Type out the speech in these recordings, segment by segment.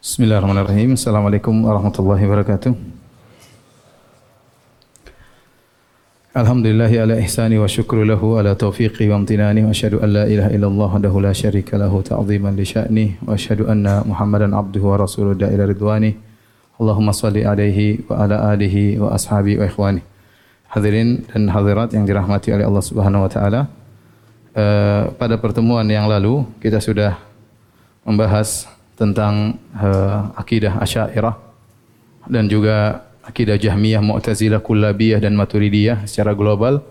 Bismillahirrahmanirrahim. Assalamualaikum warahmatullahi wabarakatuh. Alhamdulillahi ala ihsani wa syukru lahu ala taufiqi wa amtinani wa asyhadu an la ilaha illallah wahdahu la syarika lahu ta'ziman li sya'ni wa asyhadu anna Muhammadan abduhu wa rasuluhu da'ila ridwani. Allahumma salli alaihi wa ala alihi wa ashabi wa ikhwani. Hadirin dan hadirat yang dirahmati oleh Allah Subhanahu wa taala. Uh, pada pertemuan yang lalu kita sudah membahas tentang uh, akidah Asy'ariyah dan juga akidah Jahmiyah, Mu'tazilah, Kullabiyah dan Maturidiyah secara global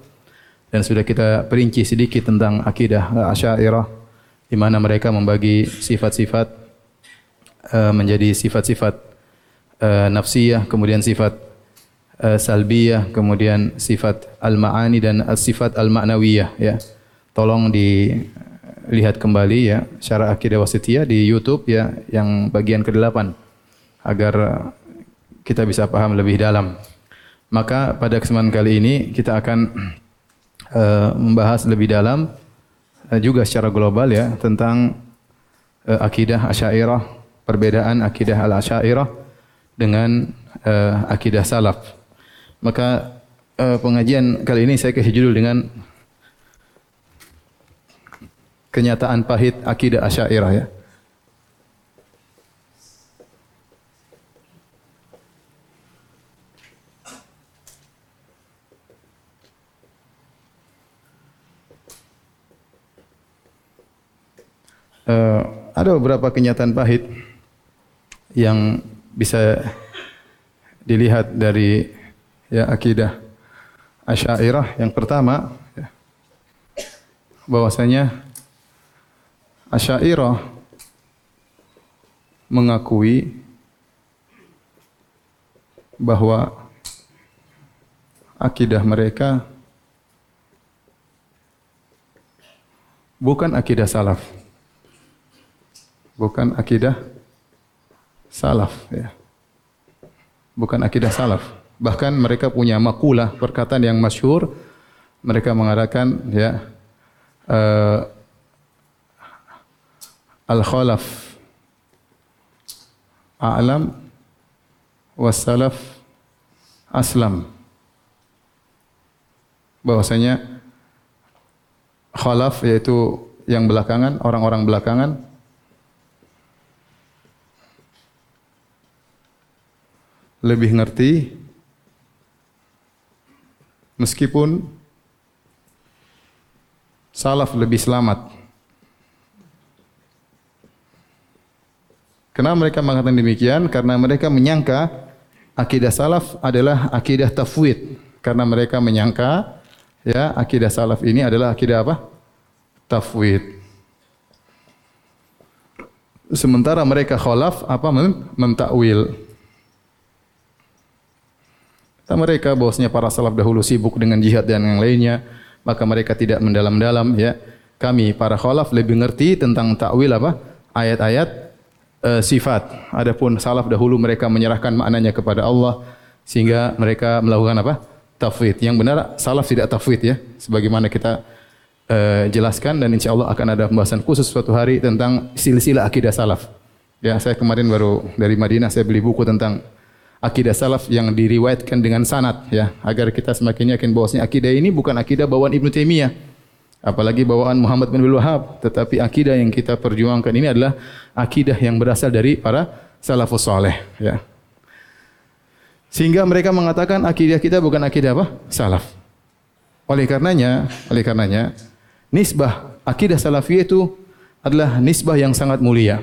dan sudah kita perinci sedikit tentang akidah Asy'ariyah di mana mereka membagi sifat-sifat uh, menjadi sifat-sifat uh, nafsiyah, kemudian sifat uh, salbiyah, kemudian sifat al-ma'ani dan sifat al-ma'nawiyah ya. Tolong dilihat kembali ya syarah akidah wasitiyah di YouTube ya yang bagian ke-8 agar kita bisa paham lebih dalam. Maka pada kesempatan kali ini kita akan uh, membahas lebih dalam uh, juga secara global ya tentang uh, akidah Asy'ariyah, perbedaan akidah Al-Asy'ariyah dengan uh, akidah Salaf. Maka uh, pengajian kali ini saya kasih judul dengan kenyataan pahit akidah Asy'ariyah ya. uh, ada beberapa kenyataan pahit yang bisa dilihat dari ya akidah Asy'ariyah yang pertama ya, bahwasanya Asy'ariyah mengakui bahwa akidah mereka bukan akidah salaf bukan akidah salaf ya. Bukan akidah salaf. Bahkan mereka punya makulah perkataan yang masyhur mereka mengatakan ya uh, al khalaf a'lam was salaf aslam bahwasanya khalaf yaitu yang belakangan orang-orang belakangan lebih ngerti meskipun salaf lebih selamat. Kenapa mereka mengatakan demikian? Karena mereka menyangka akidah salaf adalah akidah tafwid. Karena mereka menyangka ya akidah salaf ini adalah akidah apa? Tafwid. Sementara mereka khalaf apa mentakwil mereka bahwasanya para salaf dahulu sibuk dengan jihad dan yang lainnya, maka mereka tidak mendalam-dalam ya. Kami para khalaf lebih ngerti tentang takwil apa? Ayat-ayat e, sifat. Adapun salaf dahulu mereka menyerahkan maknanya kepada Allah sehingga mereka melakukan apa? Tafwid. Yang benar salaf tidak tafwid ya. Sebagaimana kita e, jelaskan dan insya Allah akan ada pembahasan khusus suatu hari tentang silsilah akidah salaf. Ya, saya kemarin baru dari Madinah saya beli buku tentang akidah salaf yang diriwayatkan dengan sanad ya agar kita semakin yakin bahwasanya akidah ini bukan akidah bawaan Ibnu Taimiyah apalagi bawaan Muhammad bin Wahab tetapi akidah yang kita perjuangkan ini adalah akidah yang berasal dari para salafus saleh ya sehingga mereka mengatakan akidah kita bukan akidah apa salaf oleh karenanya oleh karenanya nisbah akidah salafiyah itu adalah nisbah yang sangat mulia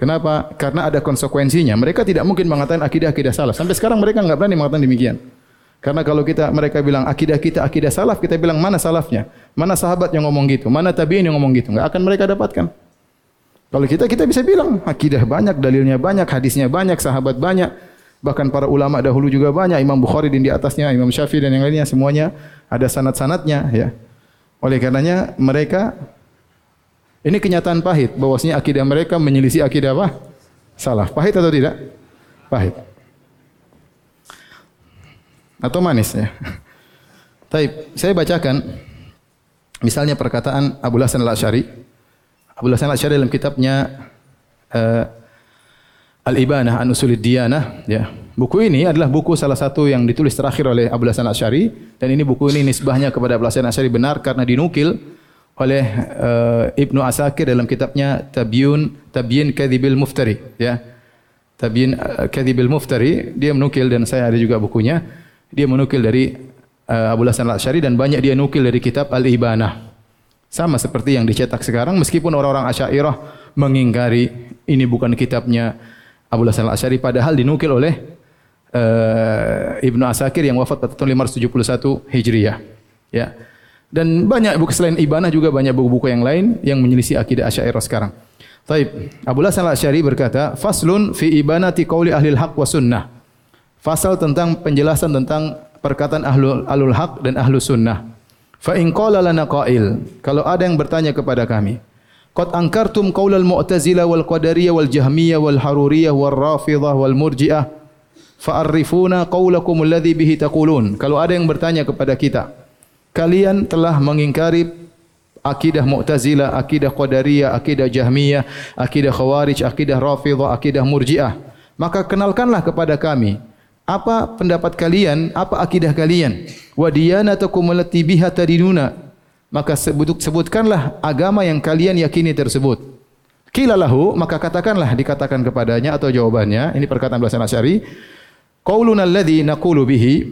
Kenapa? Karena ada konsekuensinya. Mereka tidak mungkin mengatakan akidah-akidah salaf. Sampai sekarang mereka nggak berani mengatakan demikian. Karena kalau kita mereka bilang akidah kita akidah salaf, kita bilang mana salafnya? Mana sahabat yang ngomong gitu? Mana tabi'in yang ngomong gitu? Nggak akan mereka dapatkan. Kalau kita kita bisa bilang akidah banyak, dalilnya banyak, hadisnya banyak, sahabat banyak, bahkan para ulama dahulu juga banyak, Imam Bukhari di atasnya, Imam Syafi'i dan yang lainnya semuanya ada sanad-sanadnya ya. Oleh karenanya mereka ini kenyataan pahit bahwasanya akidah mereka menyelisih akidah apa? Salah. Pahit atau tidak? Pahit. Atau manis ya? Taib, saya bacakan misalnya perkataan Abu Hasan Al-Asy'ari. Abu Hasan Al-Asy'ari dalam kitabnya uh, Al-Ibanah an Usulid Diyanah ya. Buku ini adalah buku salah satu yang ditulis terakhir oleh Abu Hasan Asy'ari dan ini buku ini nisbahnya kepada Abu Hasan Asy'ari benar karena dinukil oleh uh, Ibnu Asakir dalam kitabnya Tabyun Tabyin Kadzibil Muftari ya. Tabyin uh, Kadzibil Muftari dia menukil dan saya ada juga bukunya. Dia menukil dari uh, Abu Hasan Asy'ari dan banyak dia nukil dari kitab Al-Ibanah. Sama seperti yang dicetak sekarang meskipun orang-orang Asy'ariyah mengingkari ini bukan kitabnya Abu Hasan Al-Asy'ari padahal dinukil oleh uh, Ibnu Asakir yang wafat pada tahun 571 Hijriah. Ya. Dan banyak buku selain Ibanah juga banyak buku-buku yang lain yang menyelisih akidah Asy'ariyah sekarang. Taib. Abu Hasan Al-Asy'ari berkata, "Faslun fi ibanati qauli ahli al-haq wa sunnah." Fasal tentang penjelasan tentang perkataan ahlul alul haq dan ahlu sunnah. Fa in qala lana qail, kalau ada yang bertanya kepada kami, qad ankartum qaulal mu'tazilah wal qadariyah wal jahmiyah wal haruriyah wal rafidhah wal murji'ah fa'arifuna qaulakum alladhi bihi taqulun. Kalau ada yang bertanya kepada kita, kalian telah mengingkari akidah Mu'tazilah, akidah Qadariyah, akidah Jahmiyah, akidah Khawarij, akidah Rafidhah, akidah Murji'ah. Maka kenalkanlah kepada kami apa pendapat kalian? Apa akidah kalian? Wa diyanatukum allati biha tadinuna. Maka sebut, sebutkanlah agama yang kalian yakini tersebut. Qila lahu, maka katakanlah dikatakan kepadanya atau jawabannya, ini perkataan bahasa Asy'ari, qauluna alladhi naqulu bihi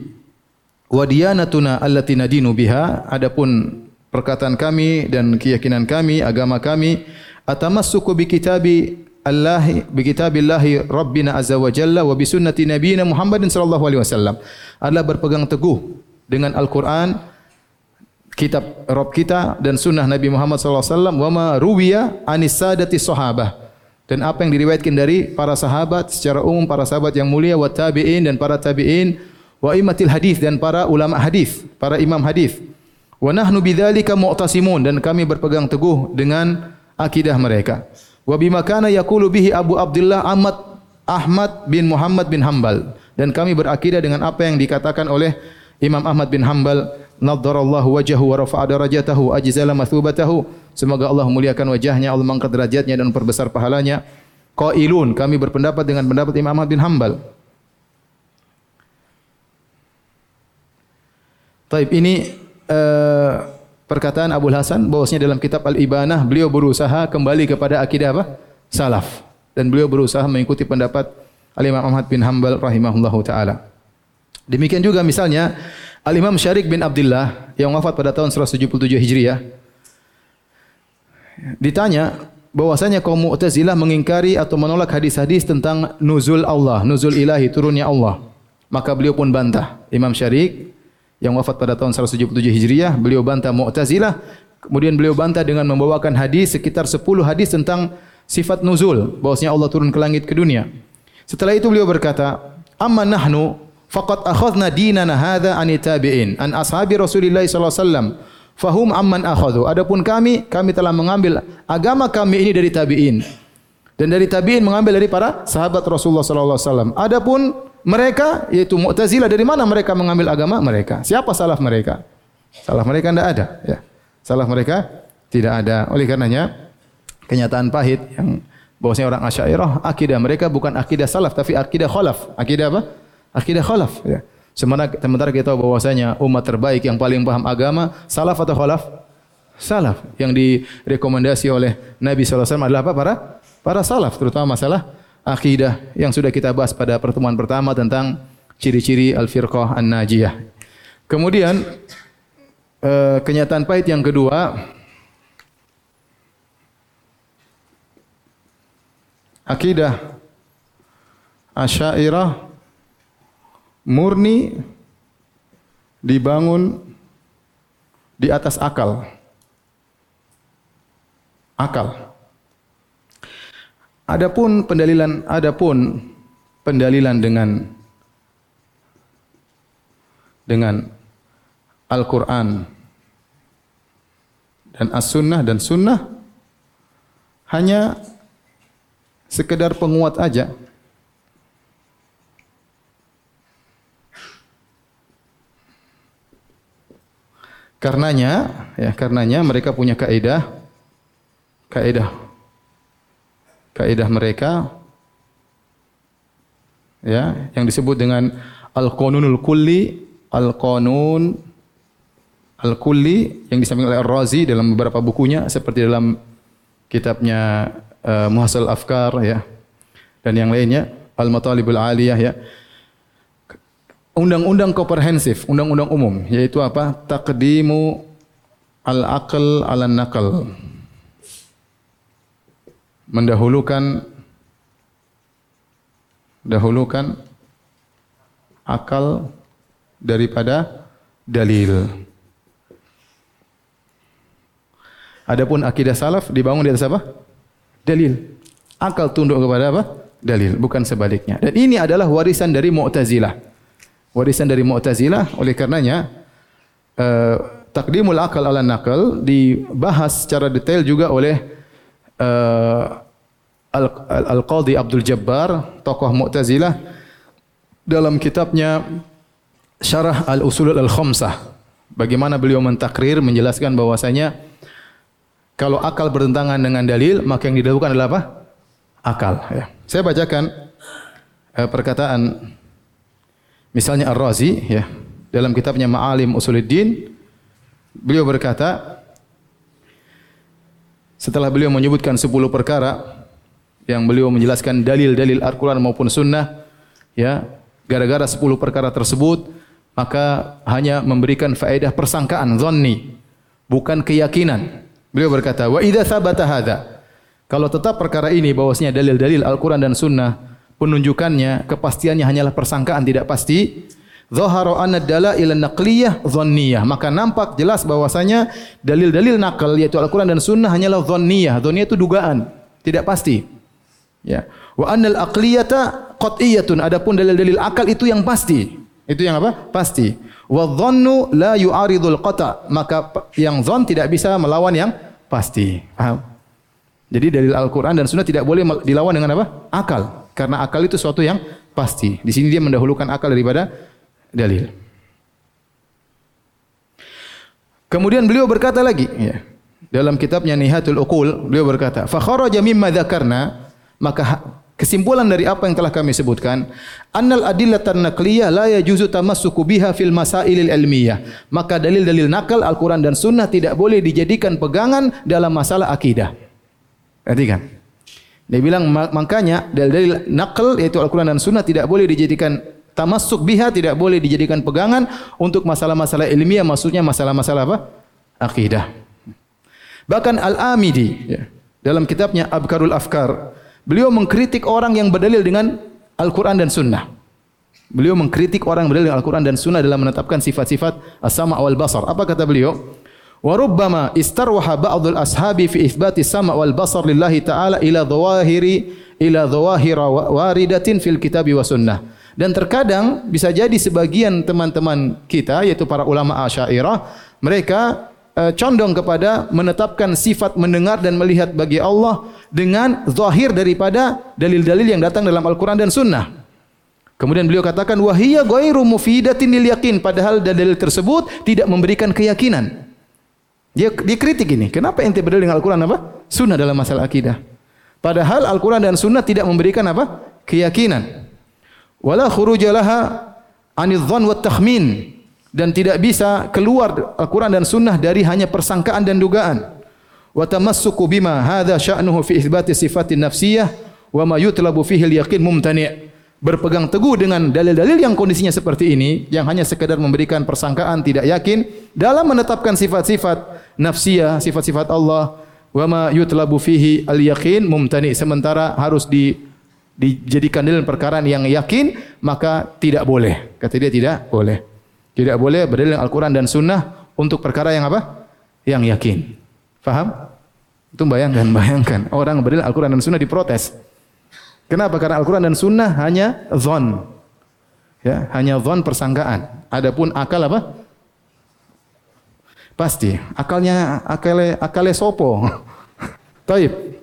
wa diyanatuna allati nadinu biha, adapun perkataan kami dan keyakinan kami, agama kami, atamassuku bi kitabi Allah bi kitabillahi Rabbina azza wa jalla wa bi sunnati nabiyina Muhammadin sallallahu alaihi wasallam. Adalah berpegang teguh dengan Al-Qur'an kitab Rabb kita dan sunnah Nabi Muhammad sallallahu alaihi wasallam. Wa ma ruwiya anis sadati sahabah. Dan apa yang diriwayatkan dari para sahabat secara umum para sahabat yang mulia wa tabi'in dan para tabi'in wa imatil hadis dan para ulama hadis para imam hadis wa nahnu bidzalika mu'tasimun. Dan kami berpegang teguh dengan akidah mereka Wa bima kana yaqulu bihi Abu Abdullah Ahmad Ahmad bin Muhammad bin Hambal dan kami berakidah dengan apa yang dikatakan oleh Imam Ahmad bin Hambal nadharallahu wajhahu wa rafa'a darajatahu ajzala mathubatahu. Semoga Allah muliakan wajahnya Allah mengangkat derajatnya dan memperbesar pahalanya. Qailun kami berpendapat dengan pendapat Imam Ahmad bin Hambal Taib ini uh, perkataan Abu Hasan bahwasanya dalam kitab Al-Ibanah beliau berusaha kembali kepada akidah apa? Salaf dan beliau berusaha mengikuti pendapat Al-Imam Ahmad bin Hanbal rahimahullahu taala. Demikian juga misalnya Al-Imam Syarik bin Abdullah yang wafat pada tahun 177 Hijriah ditanya bahwasanya kaum Mu'tazilah mengingkari atau menolak hadis-hadis tentang nuzul Allah, nuzul ilahi, turunnya Allah. Maka beliau pun bantah. Imam Syarik yang wafat pada tahun 177 Hijriah, beliau bantah Mu'tazilah, kemudian beliau bantah dengan membawakan hadis sekitar 10 hadis tentang sifat nuzul, bahwasanya Allah turun ke langit ke dunia. Setelah itu beliau berkata, "Amma nahnu faqad akhadna dinana hadza an tabi'in an ashabi Rasulillah sallallahu alaihi wasallam." Fahum amman akhadhu. Adapun kami, kami telah mengambil agama kami ini dari tabi'in. Dan dari tabi'in mengambil dari para sahabat Rasulullah sallallahu alaihi wasallam. Adapun mereka yaitu Mu'tazilah dari mana mereka mengambil agama mereka? Siapa salaf mereka? Salah mereka tidak ada, ya. Salah mereka tidak ada. Oleh karenanya kenyataan pahit yang bahwasanya orang Asy'ariyah akidah mereka bukan akidah salaf tapi akidah khalaf. Akidah apa? Akidah khalaf, ya. Sementara, kita tahu bahwasanya umat terbaik yang paling paham agama salaf atau khalaf? Salaf yang direkomendasi oleh Nabi SAW adalah apa? Para para salaf terutama masalah akidah yang sudah kita bahas pada pertemuan pertama tentang ciri-ciri al-firqah an-najiyah. Kemudian eh, kenyataan pahit yang kedua akidah Asy'ariyah murni dibangun di atas akal. Akal. Adapun pendalilan adapun pendalilan dengan dengan Al-Qur'an dan As-Sunnah dan Sunnah hanya sekedar penguat aja. Karenanya, ya karenanya mereka punya kaidah kaidah kaidah mereka ya yang disebut dengan al-qanunul kulli al-qanun al-kulli yang disampaikan oleh Ar-Razi dalam beberapa bukunya seperti dalam kitabnya uh, Muhasal Afkar ya dan yang lainnya Al-Matalibul Aliyah ya undang-undang komprehensif, undang-undang umum yaitu apa? Taqdimu al-aql ala nakal. Mendahulukan dahulukan akal daripada dalil. Adapun akidah salaf dibangun di atas apa? Dalil. Akal tunduk kepada apa? Dalil, bukan sebaliknya. Dan ini adalah warisan dari Mu'tazilah. Warisan dari Mu'tazilah, oleh karenanya uh, takdimul akal ala nakal dibahas secara detail juga oleh uh, Al-Qadhi Abdul Jabbar, tokoh Mu'tazilah dalam kitabnya Syarah Al-Usul Al-Khamsah. Bagaimana beliau mentakrir menjelaskan bahwasanya kalau akal bertentangan dengan dalil, maka yang didahulukan adalah apa? Akal. Ya. Saya bacakan uh, perkataan misalnya Ar-Razi ya dalam kitabnya Ma'alim Usuluddin beliau berkata setelah beliau menyebutkan 10 perkara yang beliau menjelaskan dalil-dalil Al-Quran maupun Sunnah, ya, gara-gara 10 perkara tersebut, maka hanya memberikan faedah persangkaan, zonni, bukan keyakinan. Beliau berkata, wa idza sabata hadza. Kalau tetap perkara ini bahwasanya dalil-dalil Al-Quran dan Sunnah, penunjukannya, kepastiannya hanyalah persangkaan tidak pasti, Zahara anna dalail naqliyah dhanniyah. Maka nampak jelas bahwasanya dalil-dalil nakal yaitu Al-Qur'an dan Sunnah hanyalah dhanniyah. Dhanniyah itu dugaan, tidak pasti. Ya. Wa annal aqliyata qat'iyatun. Adapun dalil-dalil akal itu yang pasti. Itu yang apa? Pasti. Wa dhannu la yu'aridul qata'. Maka yang dhon tidak bisa melawan yang pasti. Paham? Jadi dalil Al-Qur'an dan Sunnah tidak boleh dilawan dengan apa? Akal. Karena akal itu suatu yang pasti. Di sini dia mendahulukan akal daripada dalil. Kemudian beliau berkata lagi, ya, dalam kitabnya Nihatul Uqul, beliau berkata, "Fa kharaja mimma dzakarna" Maka kesimpulan dari apa yang telah kami sebutkan, annal adillatan naqliyah la yajuzu tamassuku biha fil masailil ilmiyah. Maka dalil-dalil nakal Al-Qur'an dan Sunnah tidak boleh dijadikan pegangan dalam masalah akidah. Berarti kan? Dia bilang makanya dalil-dalil nakal yaitu Al-Qur'an dan Sunnah tidak boleh dijadikan tamassuk biha tidak boleh dijadikan pegangan untuk masalah-masalah ilmiah maksudnya masalah-masalah apa? Akidah. Bahkan Al-Amidi ya, dalam kitabnya Abkarul Afkar Beliau mengkritik orang yang berdalil dengan Al-Quran dan Sunnah. Beliau mengkritik orang yang berdalil dengan Al-Quran dan Sunnah dalam menetapkan sifat-sifat as-sama' wal basar. Apa kata beliau? Wa rubbama istarwaha ba'dul ashabi fi itsbati sama' wal basar lillahi ta'ala ila dhawahiri ila dhawahira waridatin fil kitabi wa sunnah. Dan terkadang bisa jadi sebagian teman-teman kita yaitu para ulama Asy'ariyah mereka uh, condong kepada menetapkan sifat mendengar dan melihat bagi Allah dengan zahir daripada dalil-dalil yang datang dalam Al-Quran dan Sunnah. Kemudian beliau katakan wahiyya ghairu mufidatin lil padahal dalil tersebut tidak memberikan keyakinan. Dia dikritik ini. Kenapa ente berdalil dengan Al-Quran apa? Sunnah dalam masalah akidah. Padahal Al-Quran dan Sunnah tidak memberikan apa? Keyakinan. Wala khurujalaha anidh dhann wat takhmin dan tidak bisa keluar Al-Quran dan Sunnah dari hanya persangkaan dan dugaan. Wa tamassuku bima hadha sya'nuhu fi itsbati sifatin nafsiyah wa ma yutlabu fihi al-yaqin mumtani'. Berpegang teguh dengan dalil-dalil yang kondisinya seperti ini, yang hanya sekedar memberikan persangkaan tidak yakin dalam menetapkan sifat-sifat nafsiyah, sifat-sifat Allah, wa ma yutlabu fihi al-yaqin mumtani'. Sementara harus di dijadikan dalil perkara yang yakin, maka tidak boleh. Kata dia tidak boleh. Tidak boleh berdalil Al-Quran dan Sunnah untuk perkara yang apa? Yang yakin. Faham? Itu bayangkan, bayangkan. Orang berdalil Al-Quran dan Sunnah diprotes. Kenapa? Karena Al-Quran dan Sunnah hanya zon. Ya, hanya zon persangkaan. Adapun akal apa? Pasti. Akalnya, akale, akale sopo. Taib.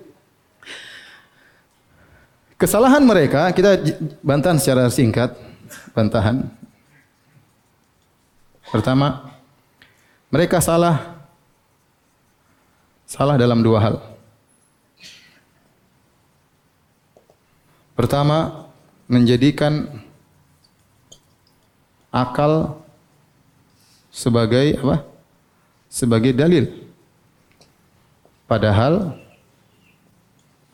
Kesalahan mereka, kita bantahan secara singkat. Bantahan. Pertama, mereka salah salah dalam dua hal. Pertama, menjadikan akal sebagai apa? Sebagai dalil. Padahal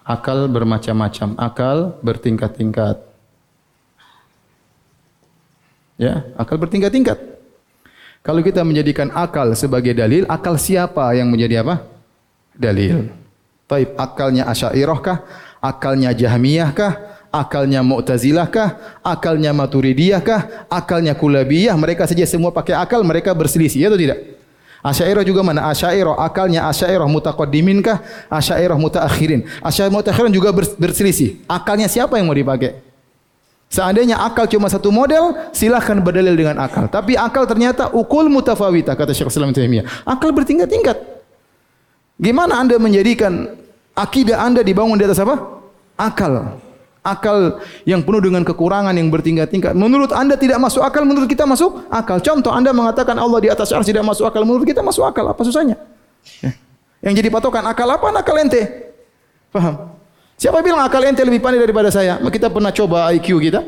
akal bermacam-macam, akal bertingkat-tingkat. Ya, akal bertingkat-tingkat. Kalau kita menjadikan akal sebagai dalil, akal siapa yang menjadi apa? Dalil. Taib akalnya Asy'ariyah kah? Akalnya Jahmiyah kah? Akalnya Mu'tazilah kah? Akalnya Maturidiyah kah? Akalnya Kulabiyah? Mereka saja semua pakai akal, mereka berselisih, ya atau tidak? Asy'ariyah juga mana? Asy'ariyah akalnya Asy'ariyah mutaqaddimin kah? Asy'ariyah mutaakhirin. Asy'ariyah mutaakhirin juga berselisih. Akalnya siapa yang mau dipakai? Seandainya akal cuma satu model, silahkan berdalil dengan akal. Tapi akal ternyata ukul mutafawita kata Syekh Islam Taimiyah. Akal bertingkat-tingkat. Gimana Anda menjadikan akidah Anda dibangun di atas apa? Akal. Akal yang penuh dengan kekurangan yang bertingkat-tingkat. Menurut Anda tidak masuk akal, menurut kita masuk akal. Contoh Anda mengatakan Allah di atas arsy tidak masuk akal, menurut kita masuk akal. Apa susahnya? Ya. Yang jadi patokan akal apa? Akal ente. Paham? Siapa bilang akal ente lebih pandai daripada saya? Kita pernah coba IQ kita.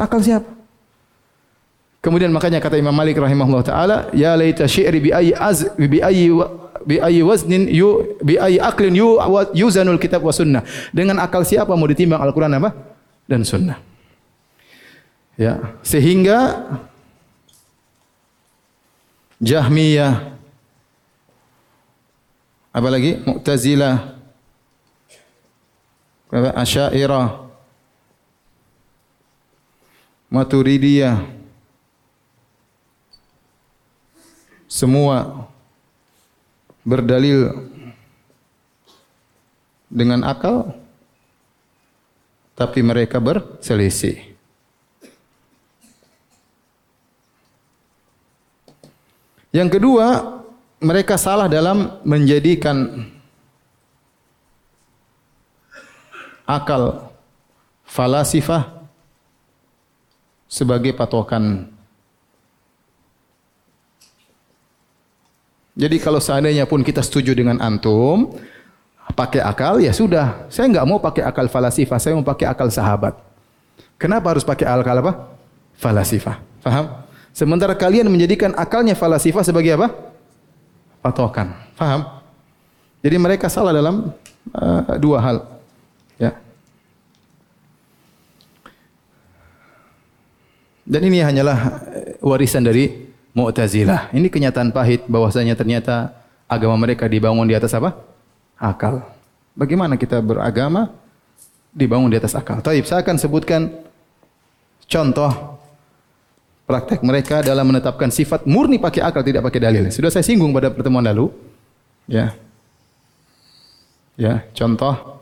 Akal siapa? Kemudian makanya kata Imam Malik rahimahullah taala, ya laita syi'ri bi ayyi az bi ayyi bi ayyi waznin yu bi ayyi aqlin yu yuzanul kitab wa sunnah. Dengan akal siapa mau ditimbang Al-Qur'an apa? Dan sunnah. Ya, sehingga Jahmiyah apa lagi? Mu'tazilah Asy'ariyah Maturidiyah semua berdalil dengan akal tapi mereka berselisih. Yang kedua, mereka salah dalam menjadikan akal falasifah sebagai patokan Jadi kalau seandainya pun kita setuju dengan antum, pakai akal ya sudah. Saya enggak mau pakai akal falasifah, saya mau pakai akal sahabat. Kenapa harus pakai akal apa? Falasifah. Faham? Sementara kalian menjadikan akalnya falasifah sebagai apa? Patokan. Faham? Jadi mereka salah dalam uh, dua hal. Ya. Dan ini hanyalah warisan dari Mu'tazilah. Ini kenyataan pahit bahwasanya ternyata agama mereka dibangun di atas apa? Akal. Bagaimana kita beragama dibangun di atas akal? Taib, saya akan sebutkan contoh praktek mereka dalam menetapkan sifat murni pakai akal tidak pakai dalil. Sudah saya singgung pada pertemuan lalu. Ya. Ya, contoh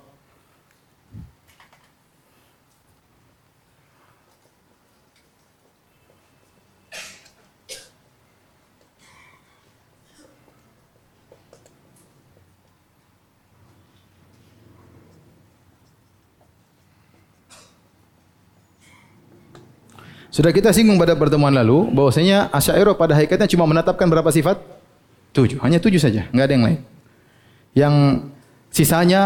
Sudah kita singgung pada pertemuan lalu bahwasanya Asy'ariyah pada hakikatnya cuma menetapkan berapa sifat? Tujuh. Hanya tujuh saja, enggak ada yang lain. Yang sisanya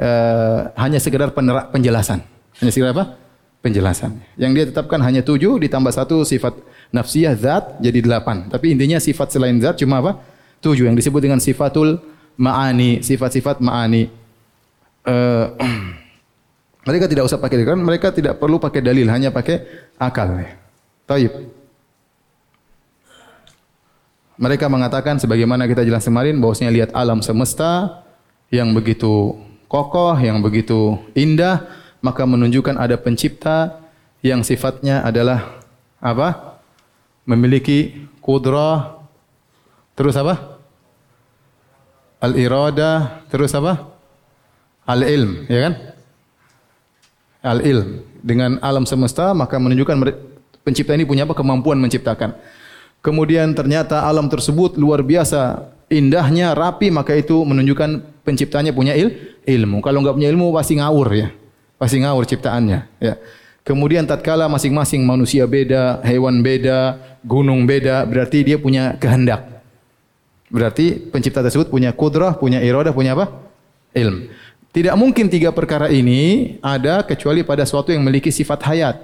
uh, hanya sekedar penerak penjelasan. Hanya sekedar apa? Penjelasan. Yang dia tetapkan hanya tujuh ditambah satu sifat nafsiyah zat jadi delapan. Tapi intinya sifat selain zat cuma apa? Tujuh yang disebut dengan sifatul ma'ani, sifat-sifat ma'ani. Uh, Mereka tidak usah pakai dalil, mereka tidak perlu pakai dalil, hanya pakai akal. Taib. Mereka mengatakan sebagaimana kita jelas kemarin bahwasanya lihat alam semesta yang begitu kokoh, yang begitu indah, maka menunjukkan ada pencipta yang sifatnya adalah apa? Memiliki kudrah terus apa? Al-irada, terus apa? Al-ilm, ya kan? Al-ilm dengan alam semesta maka menunjukkan pencipta ini punya apa kemampuan menciptakan. Kemudian ternyata alam tersebut luar biasa indahnya, rapi maka itu menunjukkan penciptanya punya il, ilmu. Kalau enggak punya ilmu pasti ngawur ya. Pasti ngawur ciptaannya ya. Kemudian tatkala masing-masing manusia beda, hewan beda, gunung beda, berarti dia punya kehendak. Berarti pencipta tersebut punya kudrah, punya iradah, punya apa? Ilm. Tidak mungkin tiga perkara ini ada kecuali pada suatu yang memiliki sifat hayat,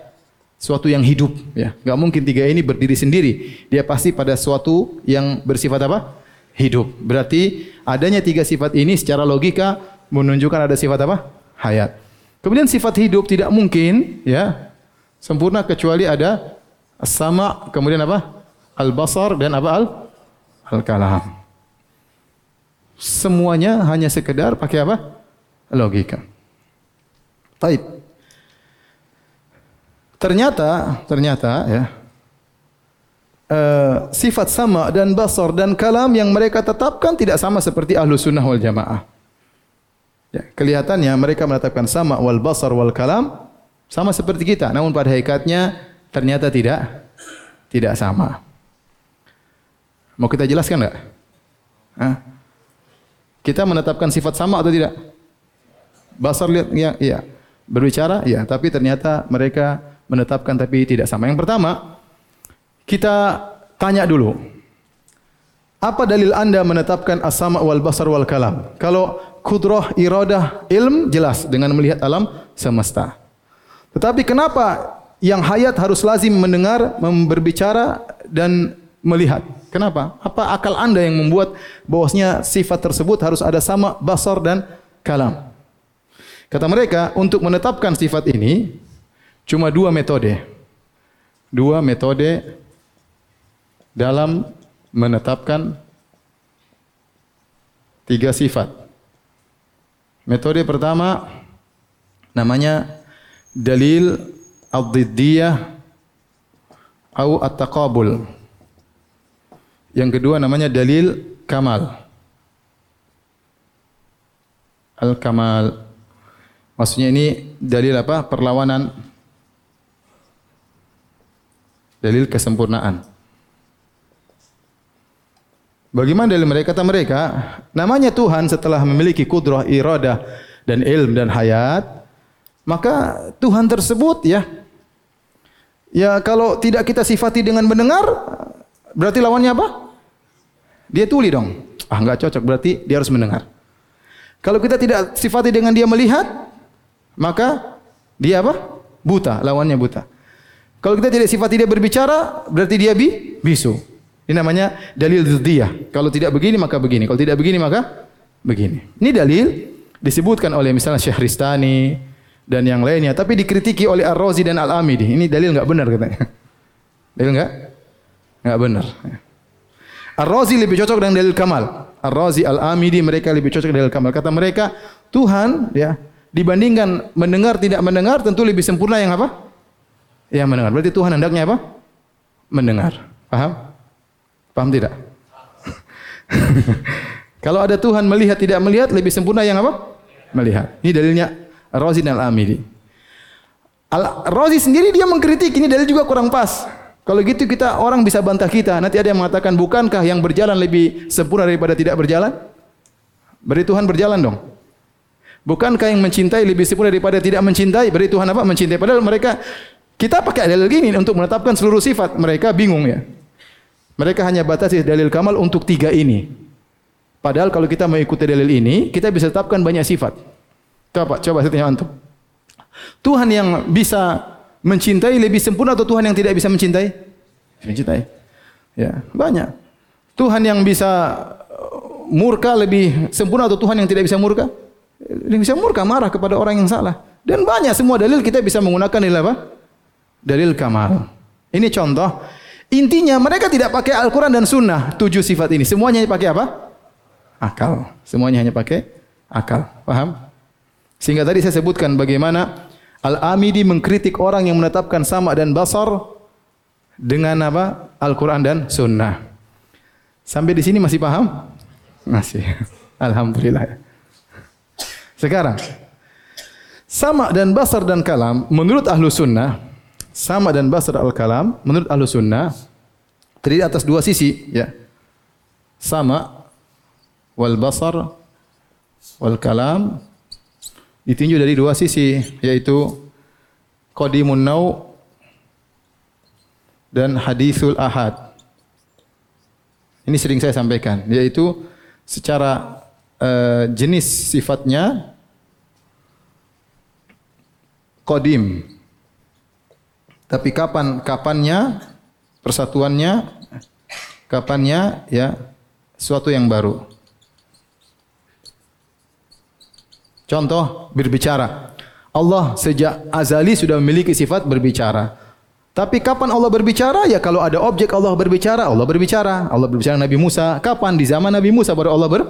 suatu yang hidup. Ya, nggak mungkin tiga ini berdiri sendiri. Dia pasti pada suatu yang bersifat apa? Hidup. Berarti adanya tiga sifat ini secara logika menunjukkan ada sifat apa? Hayat. Kemudian sifat hidup tidak mungkin ya sempurna kecuali ada sama kemudian apa? Al-basar dan apa al? Al-kalam. Semuanya hanya sekedar pakai apa? Logika. Taib. Ternyata, ternyata ya, uh, sifat sama dan basar dan kalam yang mereka tetapkan tidak sama seperti ahlu sunnah wal jamaah. Ya, kelihatannya mereka menetapkan sama wal basar wal kalam sama seperti kita, namun pada hakikatnya ternyata tidak tidak sama. Mau kita jelaskan enggak? Kita menetapkan sifat sama atau tidak? Basar lihat ya, iya. Berbicara ya, tapi ternyata mereka menetapkan tapi tidak sama. Yang pertama, kita tanya dulu. Apa dalil Anda menetapkan as-sama wal basar wal kalam? Kalau kudrah, iradah, ilm jelas dengan melihat alam semesta. Tetapi kenapa yang hayat harus lazim mendengar, berbicara dan melihat? Kenapa? Apa akal Anda yang membuat bahwasanya sifat tersebut harus ada sama basar dan kalam? Kata mereka, untuk menetapkan sifat ini cuma dua metode. Dua metode dalam menetapkan tiga sifat. Metode pertama namanya dalil ad-diddiyah atau at-taqabul. Yang kedua namanya dalil kamal. Al-kamal. Maksudnya ini dalil apa? Perlawanan. Dalil kesempurnaan. Bagaimana dalil mereka? Kata mereka, namanya Tuhan setelah memiliki kudrah, iradah, dan ilm dan hayat, maka Tuhan tersebut ya, ya kalau tidak kita sifati dengan mendengar, berarti lawannya apa? Dia tuli dong. Ah nggak cocok, berarti dia harus mendengar. Kalau kita tidak sifati dengan dia melihat, maka dia apa? Buta, lawannya buta. Kalau kita tidak sifat tidak berbicara, berarti dia bi bisu. Ini namanya dalil dzidiyah. Kalau tidak begini maka begini, kalau tidak begini maka begini. Ini dalil disebutkan oleh misalnya Syehristani dan yang lainnya, tapi dikritiki oleh Ar-Razi dan Al-Amidi. Ini dalil enggak benar katanya. Dalil enggak? Enggak benar. Ar-Razi lebih cocok dengan dalil kamal. Ar-Razi, Al-Amidi mereka lebih cocok dengan dalil kamal. Kata mereka, Tuhan ya dibandingkan mendengar tidak mendengar tentu lebih sempurna yang apa? Yang mendengar. Berarti Tuhan hendaknya apa? Mendengar. Paham? Paham tidak? Kalau ada Tuhan melihat tidak melihat lebih sempurna yang apa? Melihat. Ini dalilnya Razi Al-Amili. Al-Razi sendiri dia mengkritik ini dalil juga kurang pas. Kalau gitu kita orang bisa bantah kita. Nanti ada yang mengatakan bukankah yang berjalan lebih sempurna daripada tidak berjalan? Berarti Tuhan berjalan dong. Bukankah yang mencintai lebih sempurna daripada tidak mencintai? Beri Tuhan apa? Mencintai. Padahal mereka kita pakai dalil gini untuk menetapkan seluruh sifat. Mereka bingung ya. Mereka hanya batasi dalil kamal untuk tiga ini. Padahal kalau kita mengikuti dalil ini, kita bisa tetapkan banyak sifat. Coba, coba saya tanya antum. Tuhan yang bisa mencintai lebih sempurna atau Tuhan yang tidak bisa mencintai? Mencintai. Ya, banyak. Tuhan yang bisa murka lebih sempurna atau Tuhan yang tidak bisa murka? Bisa murka marah kepada orang yang salah. Dan banyak semua dalil kita bisa menggunakan dalil apa? Dalil kamal. Ini contoh. Intinya mereka tidak pakai Al-Quran dan Sunnah. Tujuh sifat ini. Semuanya pakai apa? Akal. Semuanya hanya pakai akal. Paham? Sehingga tadi saya sebutkan bagaimana Al-Amidi mengkritik orang yang menetapkan sama dan basar dengan apa? Al-Quran dan Sunnah. Sampai di sini masih paham? Masih. Alhamdulillah. Sekarang, sama dan basar dan kalam menurut ahlu sunnah, sama dan basar al kalam menurut ahlu sunnah terdiri atas dua sisi, ya. Sama wal basar wal kalam ditinjau dari dua sisi, yaitu qadimun nau dan hadithul ahad. Ini sering saya sampaikan, yaitu secara uh, jenis sifatnya qadim. Tapi kapan kapannya persatuannya kapannya ya suatu yang baru. Contoh berbicara. Allah sejak azali sudah memiliki sifat berbicara. Tapi kapan Allah berbicara? Ya kalau ada objek Allah berbicara, Allah berbicara. Allah berbicara Nabi Musa. Kapan? Di zaman Nabi Musa baru Allah ber,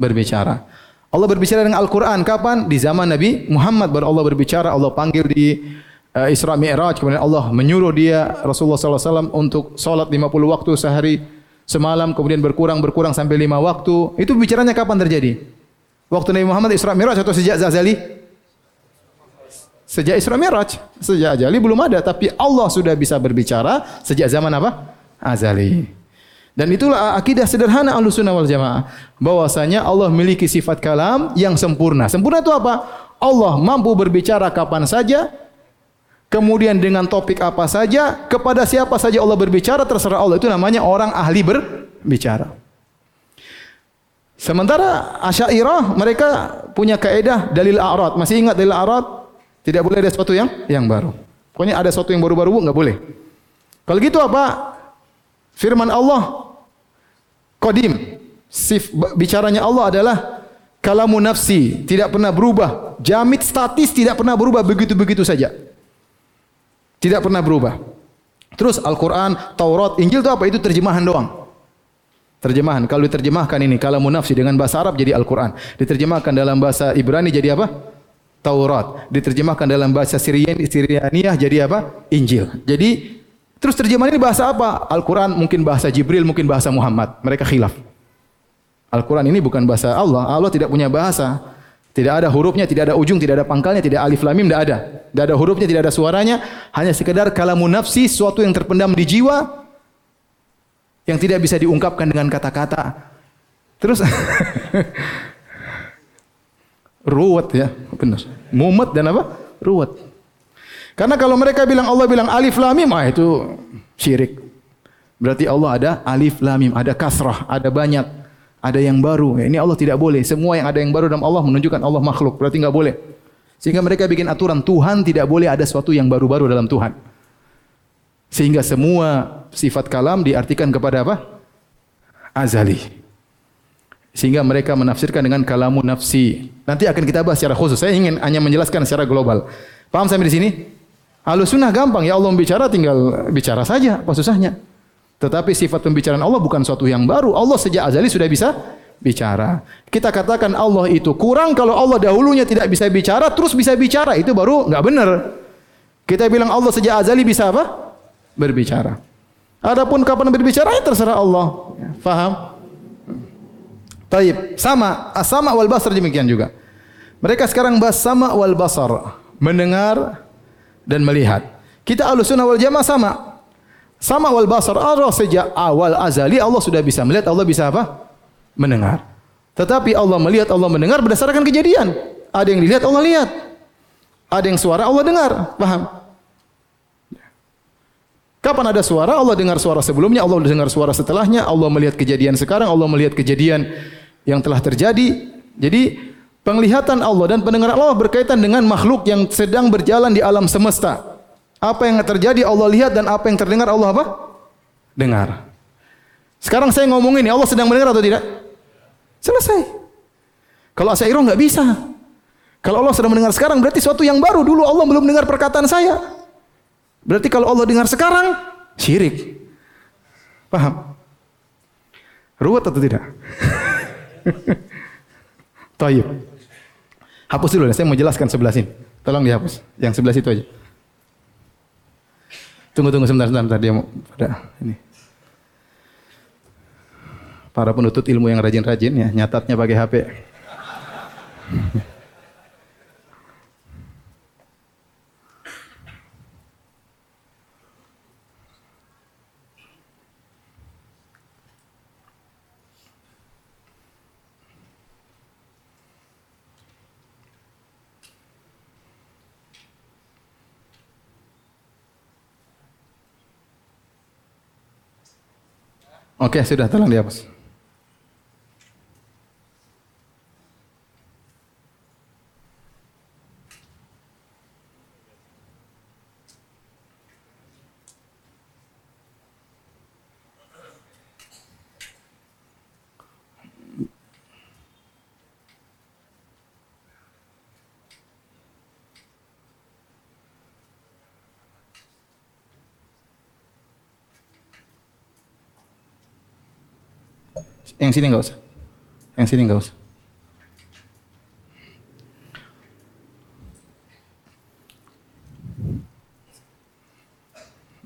berbicara. Allah berbicara dengan Al-Quran. Kapan? Di zaman Nabi Muhammad baru Allah berbicara. Allah panggil di uh, Isra Mi'raj. Kemudian Allah menyuruh dia Rasulullah SAW untuk sholat 50 waktu sehari semalam. Kemudian berkurang, berkurang sampai 5 waktu. Itu bicaranya kapan terjadi? Waktu Nabi Muhammad Isra Mi'raj atau sejak Zazali? Sejak Isra Mi'raj, sejak Azali belum ada, tapi Allah sudah bisa berbicara sejak zaman apa? Azali. Dan itulah akidah sederhana Ahlussunnah wal Jamaah, bahwasanya Allah memiliki sifat kalam yang sempurna. Sempurna itu apa? Allah mampu berbicara kapan saja, kemudian dengan topik apa saja, kepada siapa saja Allah berbicara terserah Allah. Itu namanya orang ahli berbicara. Sementara Asy'ariyah mereka punya kaidah dalil a'rad. Masih ingat dalil a'rad? Tidak boleh ada sesuatu yang yang baru. Pokoknya ada sesuatu yang baru-baru enggak boleh. Kalau gitu apa? Firman Allah Qadim. Sif, bicaranya Allah adalah kalamu nafsi, tidak pernah berubah. Jamit statis tidak pernah berubah begitu-begitu saja. Tidak pernah berubah. Terus Al-Quran, Taurat, Injil itu apa? Itu terjemahan doang. Terjemahan. Kalau diterjemahkan ini kalamu nafsi dengan bahasa Arab jadi Al-Quran. Diterjemahkan dalam bahasa Ibrani jadi apa? Taurat. Diterjemahkan dalam bahasa Syrian, Syrianiyah jadi apa? Injil. Jadi terus terjemahan ini bahasa apa? Al-Quran mungkin bahasa Jibril, mungkin bahasa Muhammad. Mereka khilaf. Al-Quran ini bukan bahasa Allah. Allah tidak punya bahasa. Tidak ada hurufnya, tidak ada ujung, tidak ada pangkalnya, tidak alif lamim, tidak ada. Tidak ada hurufnya, tidak ada suaranya. Hanya sekedar kalamun nafsi, sesuatu yang terpendam di jiwa, yang tidak bisa diungkapkan dengan kata-kata. Terus Ruwet ya, benar. Mumet dan apa? Ruwet. Karena kalau mereka bilang Allah bilang alif lam mim, ah itu syirik. Berarti Allah ada alif lam mim, ada kasrah, ada banyak, ada yang baru. Ini Allah tidak boleh. Semua yang ada yang baru dalam Allah menunjukkan Allah makhluk. Berarti enggak boleh. Sehingga mereka bikin aturan Tuhan tidak boleh ada sesuatu yang baru-baru dalam Tuhan. Sehingga semua sifat kalam diartikan kepada apa? Azali. Sehingga mereka menafsirkan dengan kalamu nafsi. Nanti akan kita bahas secara khusus. Saya ingin hanya menjelaskan secara global. Paham sampai di sini? Halus sunnah gampang. Ya Allah bicara tinggal bicara saja. Apa susahnya? Tetapi sifat pembicaraan Allah bukan suatu yang baru. Allah sejak azali sudah bisa bicara. Kita katakan Allah itu kurang kalau Allah dahulunya tidak bisa bicara terus bisa bicara. Itu baru nggak benar. Kita bilang Allah sejak azali bisa apa? Berbicara. Adapun kapan berbicara ya terserah Allah. Faham? Taib. Sama, sama wal basar demikian juga. Mereka sekarang bahas sama wal basar, mendengar dan melihat. Kita Ahlussunnah wal Jamaah sama. Sama wal basar. Allah sejak awal azali Allah sudah bisa melihat, Allah bisa apa? Mendengar. Tetapi Allah melihat, Allah mendengar berdasarkan kejadian. Ada yang dilihat, Allah lihat. Ada yang suara, Allah dengar. Paham? Kapan ada suara, Allah dengar suara sebelumnya, Allah dengar suara setelahnya, Allah melihat kejadian sekarang, Allah melihat kejadian yang telah terjadi. Jadi penglihatan Allah dan pendengaran Allah berkaitan dengan makhluk yang sedang berjalan di alam semesta. Apa yang terjadi Allah lihat dan apa yang terdengar Allah apa? Dengar. Sekarang saya ngomong ini Allah sedang mendengar atau tidak? Selesai. Kalau Asy'ariyah nggak bisa. Kalau Allah sedang mendengar sekarang berarti suatu yang baru. Dulu Allah belum dengar perkataan saya. Berarti kalau Allah dengar sekarang syirik. Paham? Ruwet atau tidak? Tayyib. Hapus dulu, saya mau jelaskan sebelah sini. Tolong dihapus. Yang sebelah situ aja. Tunggu tunggu sebentar sebentar, dia mau pada ini. Para penuntut ilmu yang rajin-rajin ya, nyatatnya pakai HP. Oke, sudah tolong dihapus. Yang sini enggak usah. Yang sini enggak usah.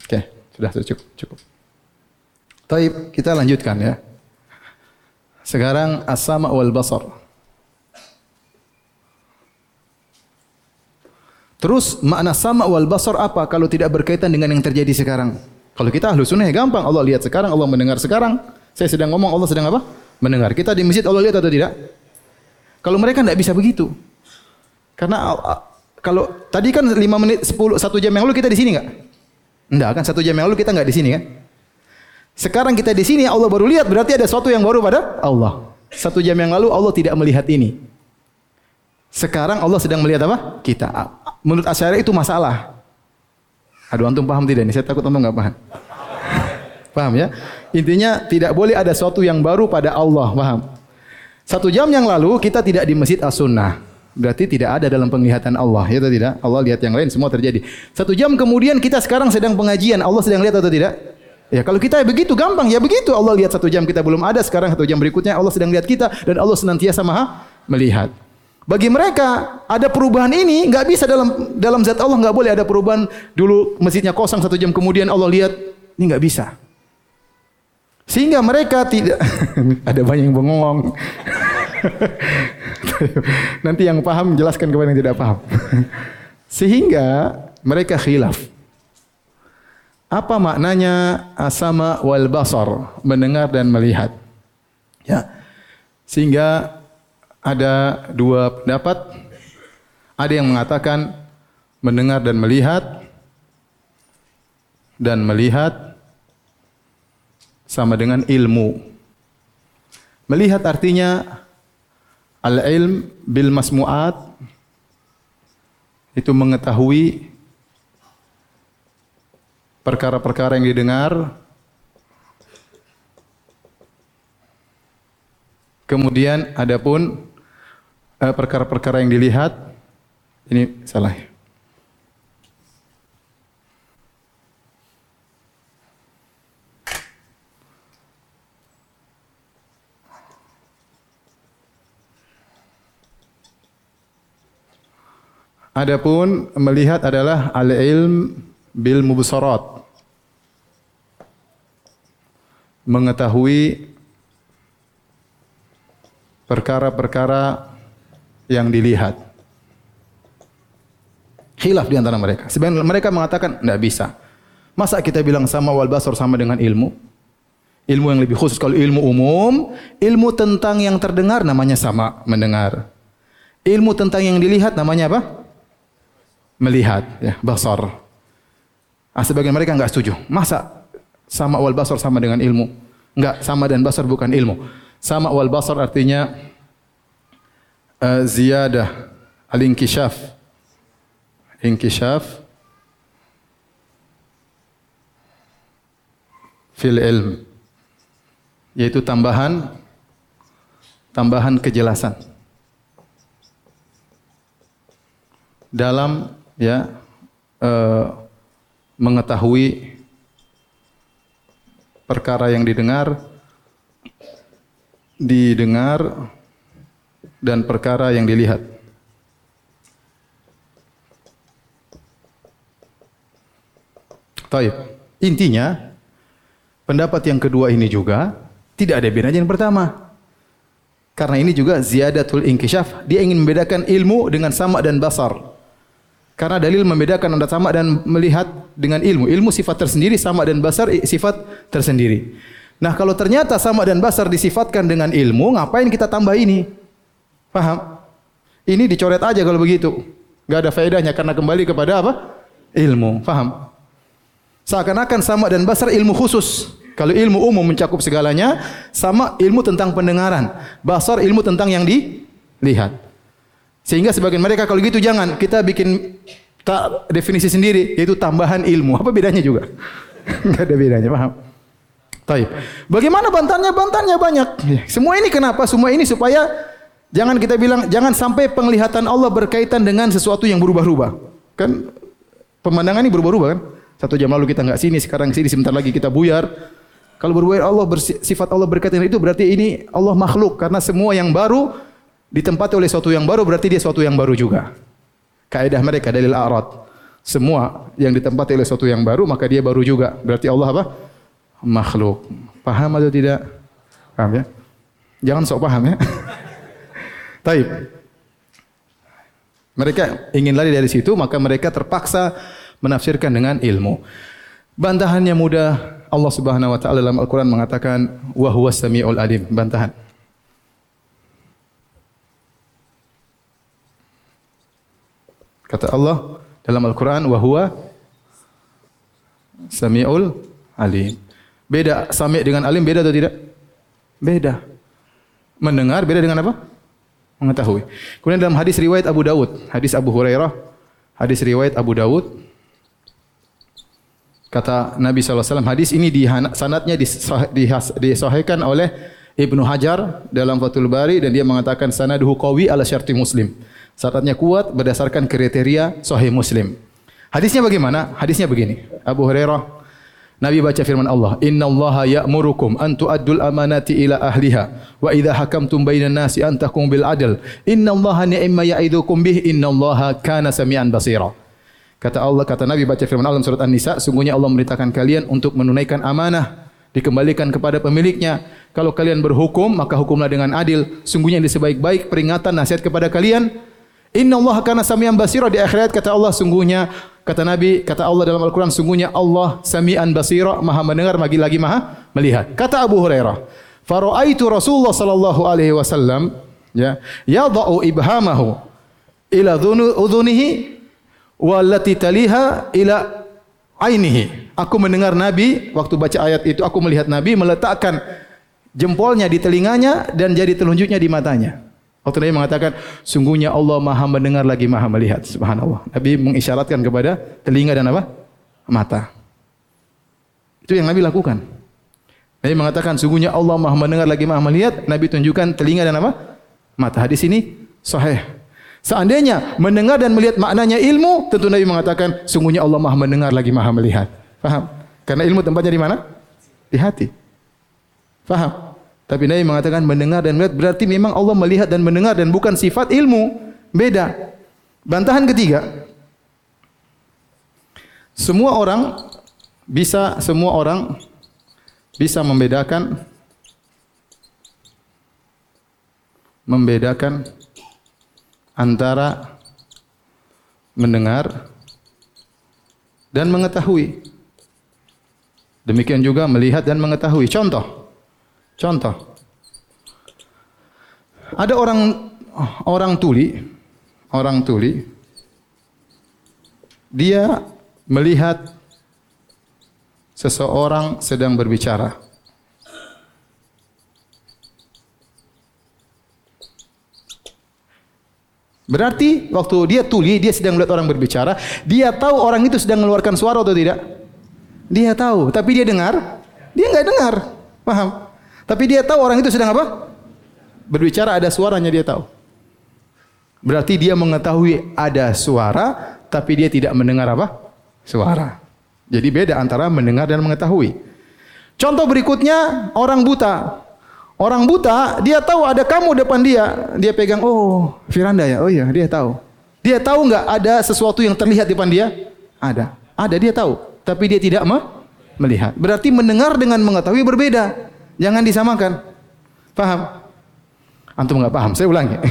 Oke, sudah cukup, cukup. Taib, kita lanjutkan ya. Sekarang as-sama wal basar. Terus makna sama wal basar apa kalau tidak berkaitan dengan yang terjadi sekarang? Kalau kita ahlu sunnah ya gampang. Allah lihat sekarang, Allah mendengar sekarang. Saya sedang ngomong, Allah sedang apa? Mendengar. Kita di masjid Allah lihat atau tidak? Kalau mereka tidak bisa begitu. Karena kalau tadi kan 5 menit 10 1 jam yang lalu kita di sini enggak? Enggak kan satu jam yang lalu kita enggak di sini kan? Sekarang kita di sini Allah baru lihat berarti ada sesuatu yang baru pada Allah. Satu jam yang lalu Allah tidak melihat ini. Sekarang Allah sedang melihat apa? Kita. Menurut Asy'ari itu masalah. Aduh antum paham tidak ini? Saya takut antum enggak paham. Paham ya? Intinya tidak boleh ada sesuatu yang baru pada Allah, paham? Satu jam yang lalu kita tidak di Masjid As-Sunnah. Berarti tidak ada dalam penglihatan Allah, ya atau tidak? Allah lihat yang lain semua terjadi. Satu jam kemudian kita sekarang sedang pengajian, Allah sedang lihat atau tidak? Ya kalau kita begitu gampang, ya begitu. Allah lihat satu jam kita belum ada, sekarang satu jam berikutnya Allah sedang lihat kita dan Allah senantiasa maha melihat. Bagi mereka ada perubahan ini nggak bisa dalam dalam zat Allah nggak boleh ada perubahan dulu masjidnya kosong satu jam kemudian Allah lihat ini nggak bisa. Sehingga mereka tidak ada banyak yang bengong. Nanti yang paham jelaskan kepada yang tidak paham. Sehingga mereka khilaf. Apa maknanya asama wal basar, mendengar dan melihat? Ya. Sehingga ada dua pendapat. Ada yang mengatakan mendengar dan melihat dan melihat sama dengan ilmu. Melihat artinya Al-ilm bil masmu'at itu mengetahui perkara-perkara yang didengar kemudian adapun eh, perkara-perkara yang dilihat ini salah Adapun melihat adalah al-ilm bil mubsarat. Mengetahui perkara-perkara yang dilihat. Khilaf di antara mereka. Sebenarnya mereka mengatakan tidak bisa. Masa kita bilang sama wal basar sama dengan ilmu? Ilmu yang lebih khusus kalau ilmu umum, ilmu tentang yang terdengar namanya sama mendengar. Ilmu tentang yang dilihat namanya apa? Melihat ya basar. Ah, sebagian mereka enggak setuju. Masa sama wal basar sama dengan ilmu? Enggak, sama dan basar bukan ilmu. Sama wal basar artinya uh, ziyadah al-inkishaf. Inkishaf fil ilm yaitu tambahan tambahan kejelasan dalam ya uh, mengetahui perkara yang didengar didengar dan perkara yang dilihat. Taib. Intinya pendapat yang kedua ini juga tidak ada bedanya yang pertama. Karena ini juga ziyadatul inkishaf, dia ingin membedakan ilmu dengan sama dan basar. Karena dalil membedakan antara sama dan melihat dengan ilmu. Ilmu sifat tersendiri, sama dan basar sifat tersendiri. Nah kalau ternyata sama dan basar disifatkan dengan ilmu, ngapain kita tambah ini? Paham? Ini dicoret aja kalau begitu. Gak ada faedahnya karena kembali kepada apa? Ilmu. Paham? Seakan-akan sama dan basar ilmu khusus. Kalau ilmu umum mencakup segalanya, sama ilmu tentang pendengaran. Basar ilmu tentang yang dilihat. Sehingga sebagian mereka kalau gitu jangan kita bikin tak definisi sendiri yaitu tambahan ilmu. Apa bedanya juga? Enggak ada bedanya, paham? Taib. Bagaimana bantannya? Bantannya banyak. Semua ini kenapa? Semua ini supaya jangan kita bilang jangan sampai penglihatan Allah berkaitan dengan sesuatu yang berubah-ubah. Kan pemandangan ini berubah-ubah kan? Satu jam lalu kita enggak sini, sekarang sini, sebentar lagi kita buyar. Kalau berbuat Allah bersifat Allah berkaitan itu berarti ini Allah makhluk karena semua yang baru ditempati oleh sesuatu yang baru berarti dia sesuatu yang baru juga. Kaidah mereka dalil a'rad. Semua yang ditempati oleh sesuatu yang baru maka dia baru juga. Berarti Allah apa? Makhluk. Paham atau tidak? Paham ya? Jangan sok paham ya. Taib. Mereka ingin lari dari situ maka mereka terpaksa menafsirkan dengan ilmu. Bantahannya mudah, Allah Subhanahu wa taala dalam Al-Qur'an mengatakan wa huwas samiul alim. Bantahan. Kata Allah dalam Al-Qur'an wa huwa samiul alim. Beda sami dengan alim beda atau tidak? Beda. Mendengar beda dengan apa? Mengetahui. Kemudian dalam hadis riwayat Abu Dawud, hadis Abu Hurairah, hadis riwayat Abu Dawud, Kata Nabi SAW, hadis ini di sanatnya disahihkan oleh Ibnu Hajar dalam Fathul Bari dan dia mengatakan sanaduhu qawi ala syarti Muslim. Sanatnya kuat berdasarkan kriteria sahih Muslim. Hadisnya bagaimana? Hadisnya begini. Abu Hurairah Nabi baca firman Allah, "Inna Allah ya'murukum an tu'addul amanati ila ahliha wa idza hakamtum bainan nasi an tahkum bil adl. Inna Allah ni'ma ya'idukum bih, inna Allah kana samian basira." Kata Allah, kata Nabi baca firman Allah surat An-Nisa, sungguhnya Allah memerintahkan kalian untuk menunaikan amanah, dikembalikan kepada pemiliknya. Kalau kalian berhukum, maka hukumlah dengan adil. Sungguhnya ini sebaik-baik peringatan nasihat kepada kalian. Inna Allah kana samian basira di akhirat kata Allah sungguhnya kata Nabi kata Allah dalam Al-Qur'an sungguhnya Allah samian basira maha mendengar lagi lagi maha melihat. Kata Abu Hurairah, "Fara'aitu Rasulullah sallallahu alaihi wasallam ya yadha'u ibhamahu ila udhunihi wallati taliha ila ainihi. Aku mendengar Nabi waktu baca ayat itu aku melihat Nabi meletakkan jempolnya di telinganya dan jadi telunjuknya di matanya. Waktu Nabi mengatakan, sungguhnya Allah maha mendengar lagi maha melihat. Subhanallah. Nabi mengisyaratkan kepada telinga dan apa? Mata. Itu yang Nabi lakukan. Nabi mengatakan, sungguhnya Allah maha mendengar lagi maha melihat. Nabi tunjukkan telinga dan apa? Mata. Hadis ini sahih. Seandainya mendengar dan melihat maknanya ilmu, tentu Nabi mengatakan sungguhnya Allah Maha mendengar lagi Maha melihat. Faham? Karena ilmu tempatnya di mana? Di hati. Faham? Tapi Nabi mengatakan mendengar dan melihat berarti memang Allah melihat dan mendengar dan bukan sifat ilmu. Beda. Bantahan ketiga. Semua orang bisa semua orang bisa membedakan membedakan antara mendengar dan mengetahui. Demikian juga melihat dan mengetahui. Contoh. Contoh. Ada orang orang tuli, orang tuli dia melihat seseorang sedang berbicara. Berarti waktu dia tuli, dia sedang melihat orang berbicara, dia tahu orang itu sedang mengeluarkan suara atau tidak? Dia tahu, tapi dia dengar? Dia nggak dengar. Paham? Tapi dia tahu orang itu sedang apa? Berbicara ada suaranya dia tahu. Berarti dia mengetahui ada suara, tapi dia tidak mendengar apa? Suara. Jadi beda antara mendengar dan mengetahui. Contoh berikutnya, orang buta. Orang buta, dia tahu ada kamu depan dia. Dia pegang, oh, Firanda ya. Oh iya, dia tahu. Dia tahu nggak ada sesuatu yang terlihat depan dia? Ada. Ada, dia tahu. Tapi dia tidak me melihat. Berarti mendengar dengan mengetahui berbeda. Jangan disamakan. Paham? Antum nggak paham? Saya ulangi.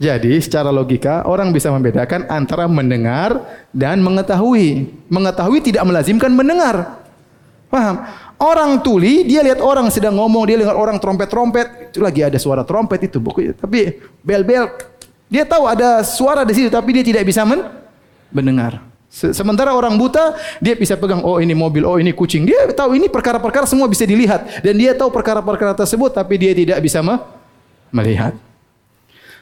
Jadi secara logika orang bisa membedakan antara mendengar dan mengetahui. Mengetahui tidak melazimkan mendengar. Paham? Orang tuli, dia lihat orang sedang ngomong, dia lihat orang trompet-trompet, itu lagi ada suara trompet itu, pokoknya. Tapi bel-bel, dia tahu ada suara di situ, tapi dia tidak bisa men mendengar. Sementara orang buta, dia bisa pegang, oh ini mobil, oh ini kucing. Dia tahu ini perkara-perkara semua bisa dilihat. Dan dia tahu perkara-perkara tersebut, tapi dia tidak bisa me melihat.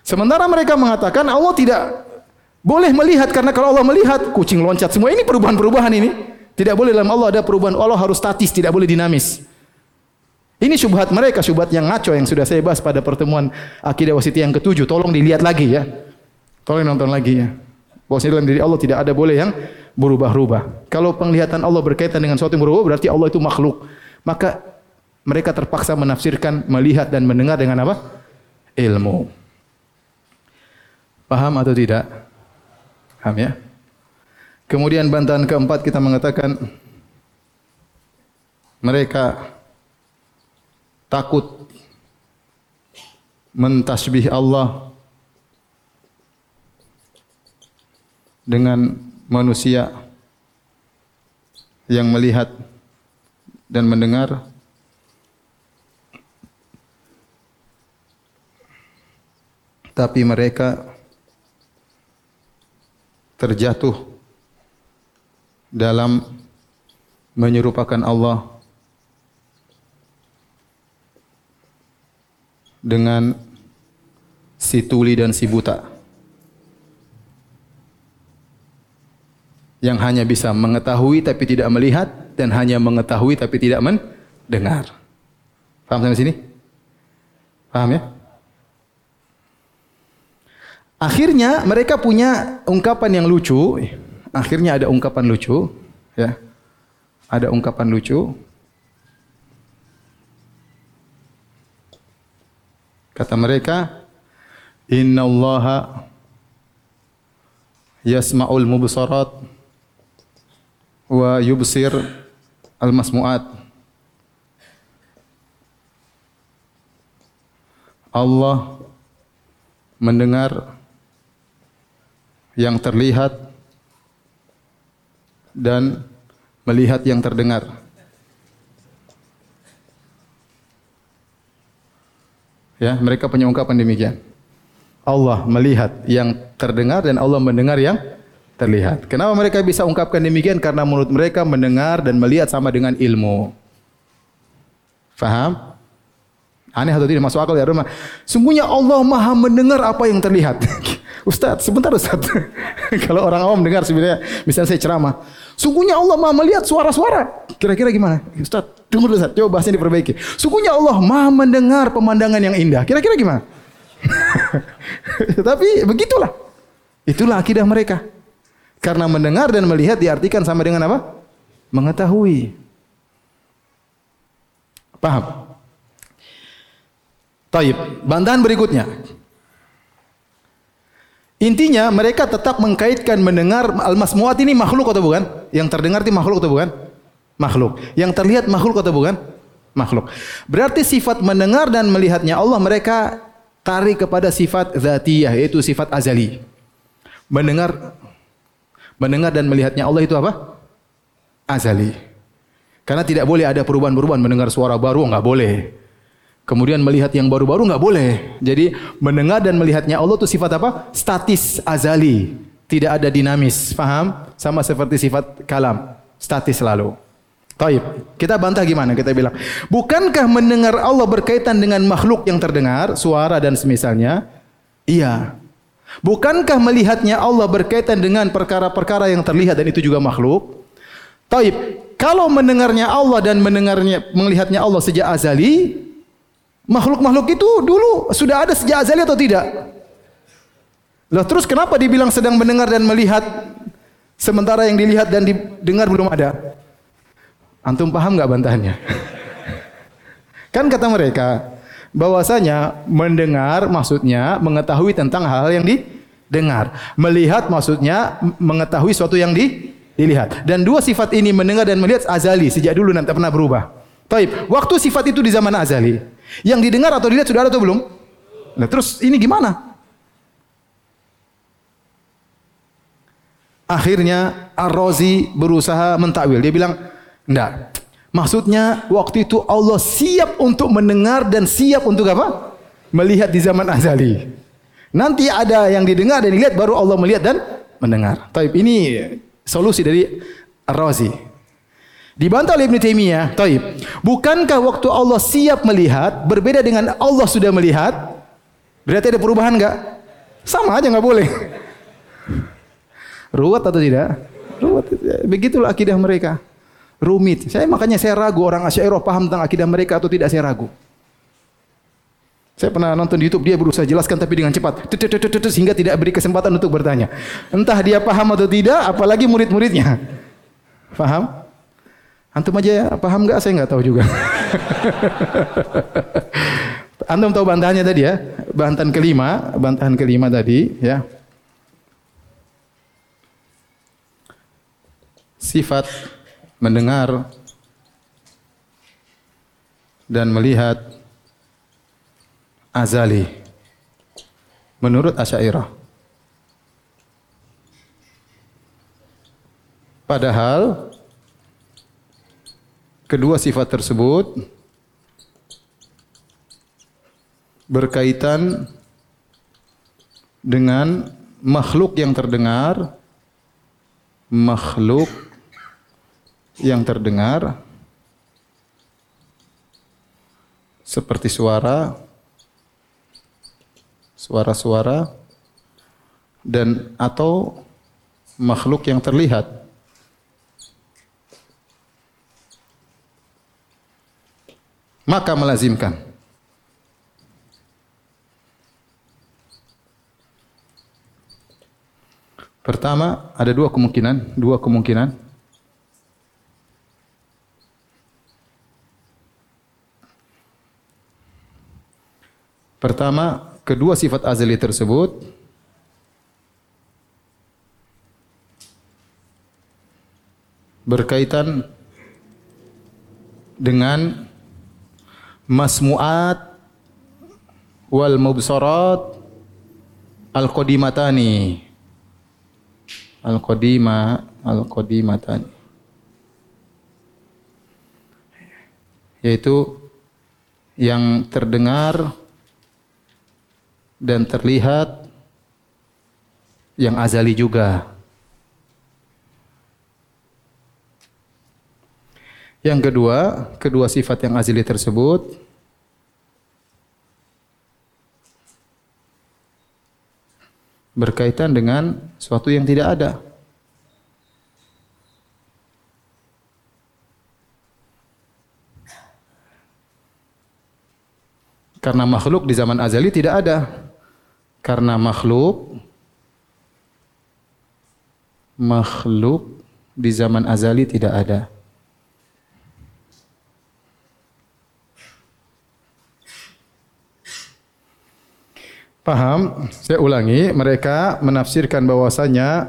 Sementara mereka mengatakan Allah tidak boleh melihat karena kalau Allah melihat kucing loncat semua ini perubahan-perubahan ini. Tidak boleh dalam Allah ada perubahan. Allah harus statis, tidak boleh dinamis. Ini syubhat mereka, syubhat yang ngaco yang sudah saya bahas pada pertemuan akidah wasiti yang ketujuh. Tolong dilihat lagi ya. Tolong nonton lagi ya. Bahwasanya dalam diri Allah tidak ada boleh yang berubah-ubah. Kalau penglihatan Allah berkaitan dengan sesuatu yang berubah berarti Allah itu makhluk. Maka mereka terpaksa menafsirkan melihat dan mendengar dengan apa? Ilmu. Paham atau tidak? Paham ya? Kemudian bantahan keempat kita mengatakan mereka takut mentasbih Allah dengan manusia yang melihat dan mendengar. Tapi mereka terjatuh dalam menyerupakan Allah dengan si tuli dan si buta yang hanya bisa mengetahui tapi tidak melihat dan hanya mengetahui tapi tidak mendengar. Paham sampai sini? Paham ya? Akhirnya mereka punya ungkapan yang lucu. Akhirnya ada ungkapan lucu, ya. Ada ungkapan lucu. Kata mereka, Inna Allah yasma'ul mubsarat wa yubsir al-masmu'at. Allah mendengar yang terlihat dan melihat yang terdengar. Ya, mereka punya ungkapan demikian. Allah melihat yang terdengar dan Allah mendengar yang terlihat. Kenapa mereka bisa ungkapkan demikian? Karena menurut mereka mendengar dan melihat sama dengan ilmu. Faham? Aneh atau tidak masuk akal ya rumah. Sungguhnya Allah Maha mendengar apa yang terlihat. Ustaz, sebentar Ustaz. Kalau orang awam dengar sebenarnya, misalnya saya ceramah, sungguhnya Allah Maha melihat suara-suara. Kira-kira gimana? Ustaz, tunggu dulu Ustaz, coba bahasnya diperbaiki. Sungguhnya Allah Maha mendengar pemandangan yang indah. Kira-kira gimana? Tapi begitulah. Itulah akidah mereka. Karena mendengar dan melihat diartikan sama dengan apa? Mengetahui. Paham? Taib. Bantahan berikutnya. Intinya mereka tetap mengkaitkan mendengar al-masmuat ini makhluk atau bukan? Yang terdengar itu makhluk atau bukan? Makhluk. Yang terlihat makhluk atau bukan? Makhluk. Berarti sifat mendengar dan melihatnya Allah mereka tarik kepada sifat zatiyah yaitu sifat azali. Mendengar mendengar dan melihatnya Allah itu apa? Azali. Karena tidak boleh ada perubahan-perubahan mendengar suara baru enggak boleh. Kemudian melihat yang baru-baru nggak boleh. Jadi mendengar dan melihatnya Allah itu sifat apa? Statis, azali. Tidak ada dinamis. Faham? Sama seperti sifat kalam. Statis selalu. Taib. Kita bantah gimana? Kita bilang, bukankah mendengar Allah berkaitan dengan makhluk yang terdengar, suara dan semisalnya? Iya. Bukankah melihatnya Allah berkaitan dengan perkara-perkara yang terlihat dan itu juga makhluk? Taib. Kalau mendengarnya Allah dan mendengarnya melihatnya Allah sejak azali, Makhluk-makhluk itu dulu sudah ada sejak azali atau tidak? Lah terus kenapa dibilang sedang mendengar dan melihat sementara yang dilihat dan didengar belum ada? Antum paham nggak bantahannya? kan kata mereka bahwasanya mendengar maksudnya mengetahui tentang hal, -hal yang didengar. Melihat maksudnya mengetahui sesuatu yang di, dilihat. Dan dua sifat ini mendengar dan melihat azali sejak dulu nanti pernah berubah. Taib. Waktu sifat itu di zaman azali. Yang didengar atau dilihat sudah ada atau belum? Nah, terus ini gimana? Akhirnya Ar-Razi berusaha mentakwil. Dia bilang, enggak. Maksudnya waktu itu Allah siap untuk mendengar dan siap untuk apa? Melihat di zaman azali. Nanti ada yang didengar dan dilihat baru Allah melihat dan mendengar. Taib ini solusi dari Ar-Razi. Dibantah oleh Ibn Taimiyah, taib. Bukankah waktu Allah siap melihat berbeda dengan Allah sudah melihat? Berarti ada perubahan enggak? Sama aja enggak boleh. Ruwet atau tidak? Ruwet. Begitulah akidah mereka. Rumit. Saya makanya saya ragu orang Asy'ariyah paham tentang akidah mereka atau tidak saya ragu. Saya pernah nonton di YouTube dia berusaha jelaskan tapi dengan cepat sehingga tidak beri kesempatan untuk bertanya. Entah dia paham atau tidak, apalagi murid-muridnya. Paham? Antum aja ya, paham nggak? Saya nggak tahu juga. Antum tahu bantahannya tadi ya? Bantahan kelima, bantahan kelima tadi ya. Sifat mendengar dan melihat azali menurut Asy'ariyah. Padahal kedua sifat tersebut berkaitan dengan makhluk yang terdengar makhluk yang terdengar seperti suara suara-suara dan atau makhluk yang terlihat. Maka melazimkan. Pertama, ada dua kemungkinan, dua kemungkinan. Pertama, kedua sifat azali tersebut berkaitan dengan masmuat wal mubsarat al qadimatani al qadima al qadimatani yaitu yang terdengar dan terlihat yang azali juga. Yang kedua, kedua sifat yang azali tersebut berkaitan dengan suatu yang tidak ada. Karena makhluk di zaman azali tidak ada karena makhluk makhluk di zaman azali tidak ada. Paham? Saya ulangi, mereka menafsirkan bahwasanya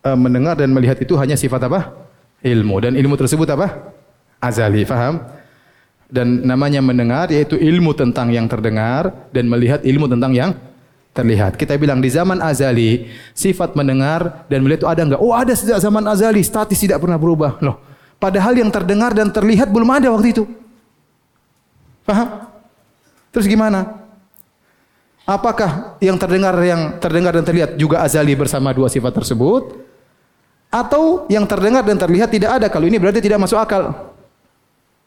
e, mendengar dan melihat itu hanya sifat apa? Ilmu dan ilmu tersebut apa? Azali, paham? Dan namanya mendengar yaitu ilmu tentang yang terdengar dan melihat ilmu tentang yang terlihat. Kita bilang di zaman azali, sifat mendengar dan melihat itu ada enggak? Oh, ada sejak zaman azali, statis tidak pernah berubah. Loh, padahal yang terdengar dan terlihat belum ada waktu itu. Paham? Terus gimana? Apakah yang terdengar yang terdengar dan terlihat juga azali bersama dua sifat tersebut? Atau yang terdengar dan terlihat tidak ada? Kalau ini berarti tidak masuk akal.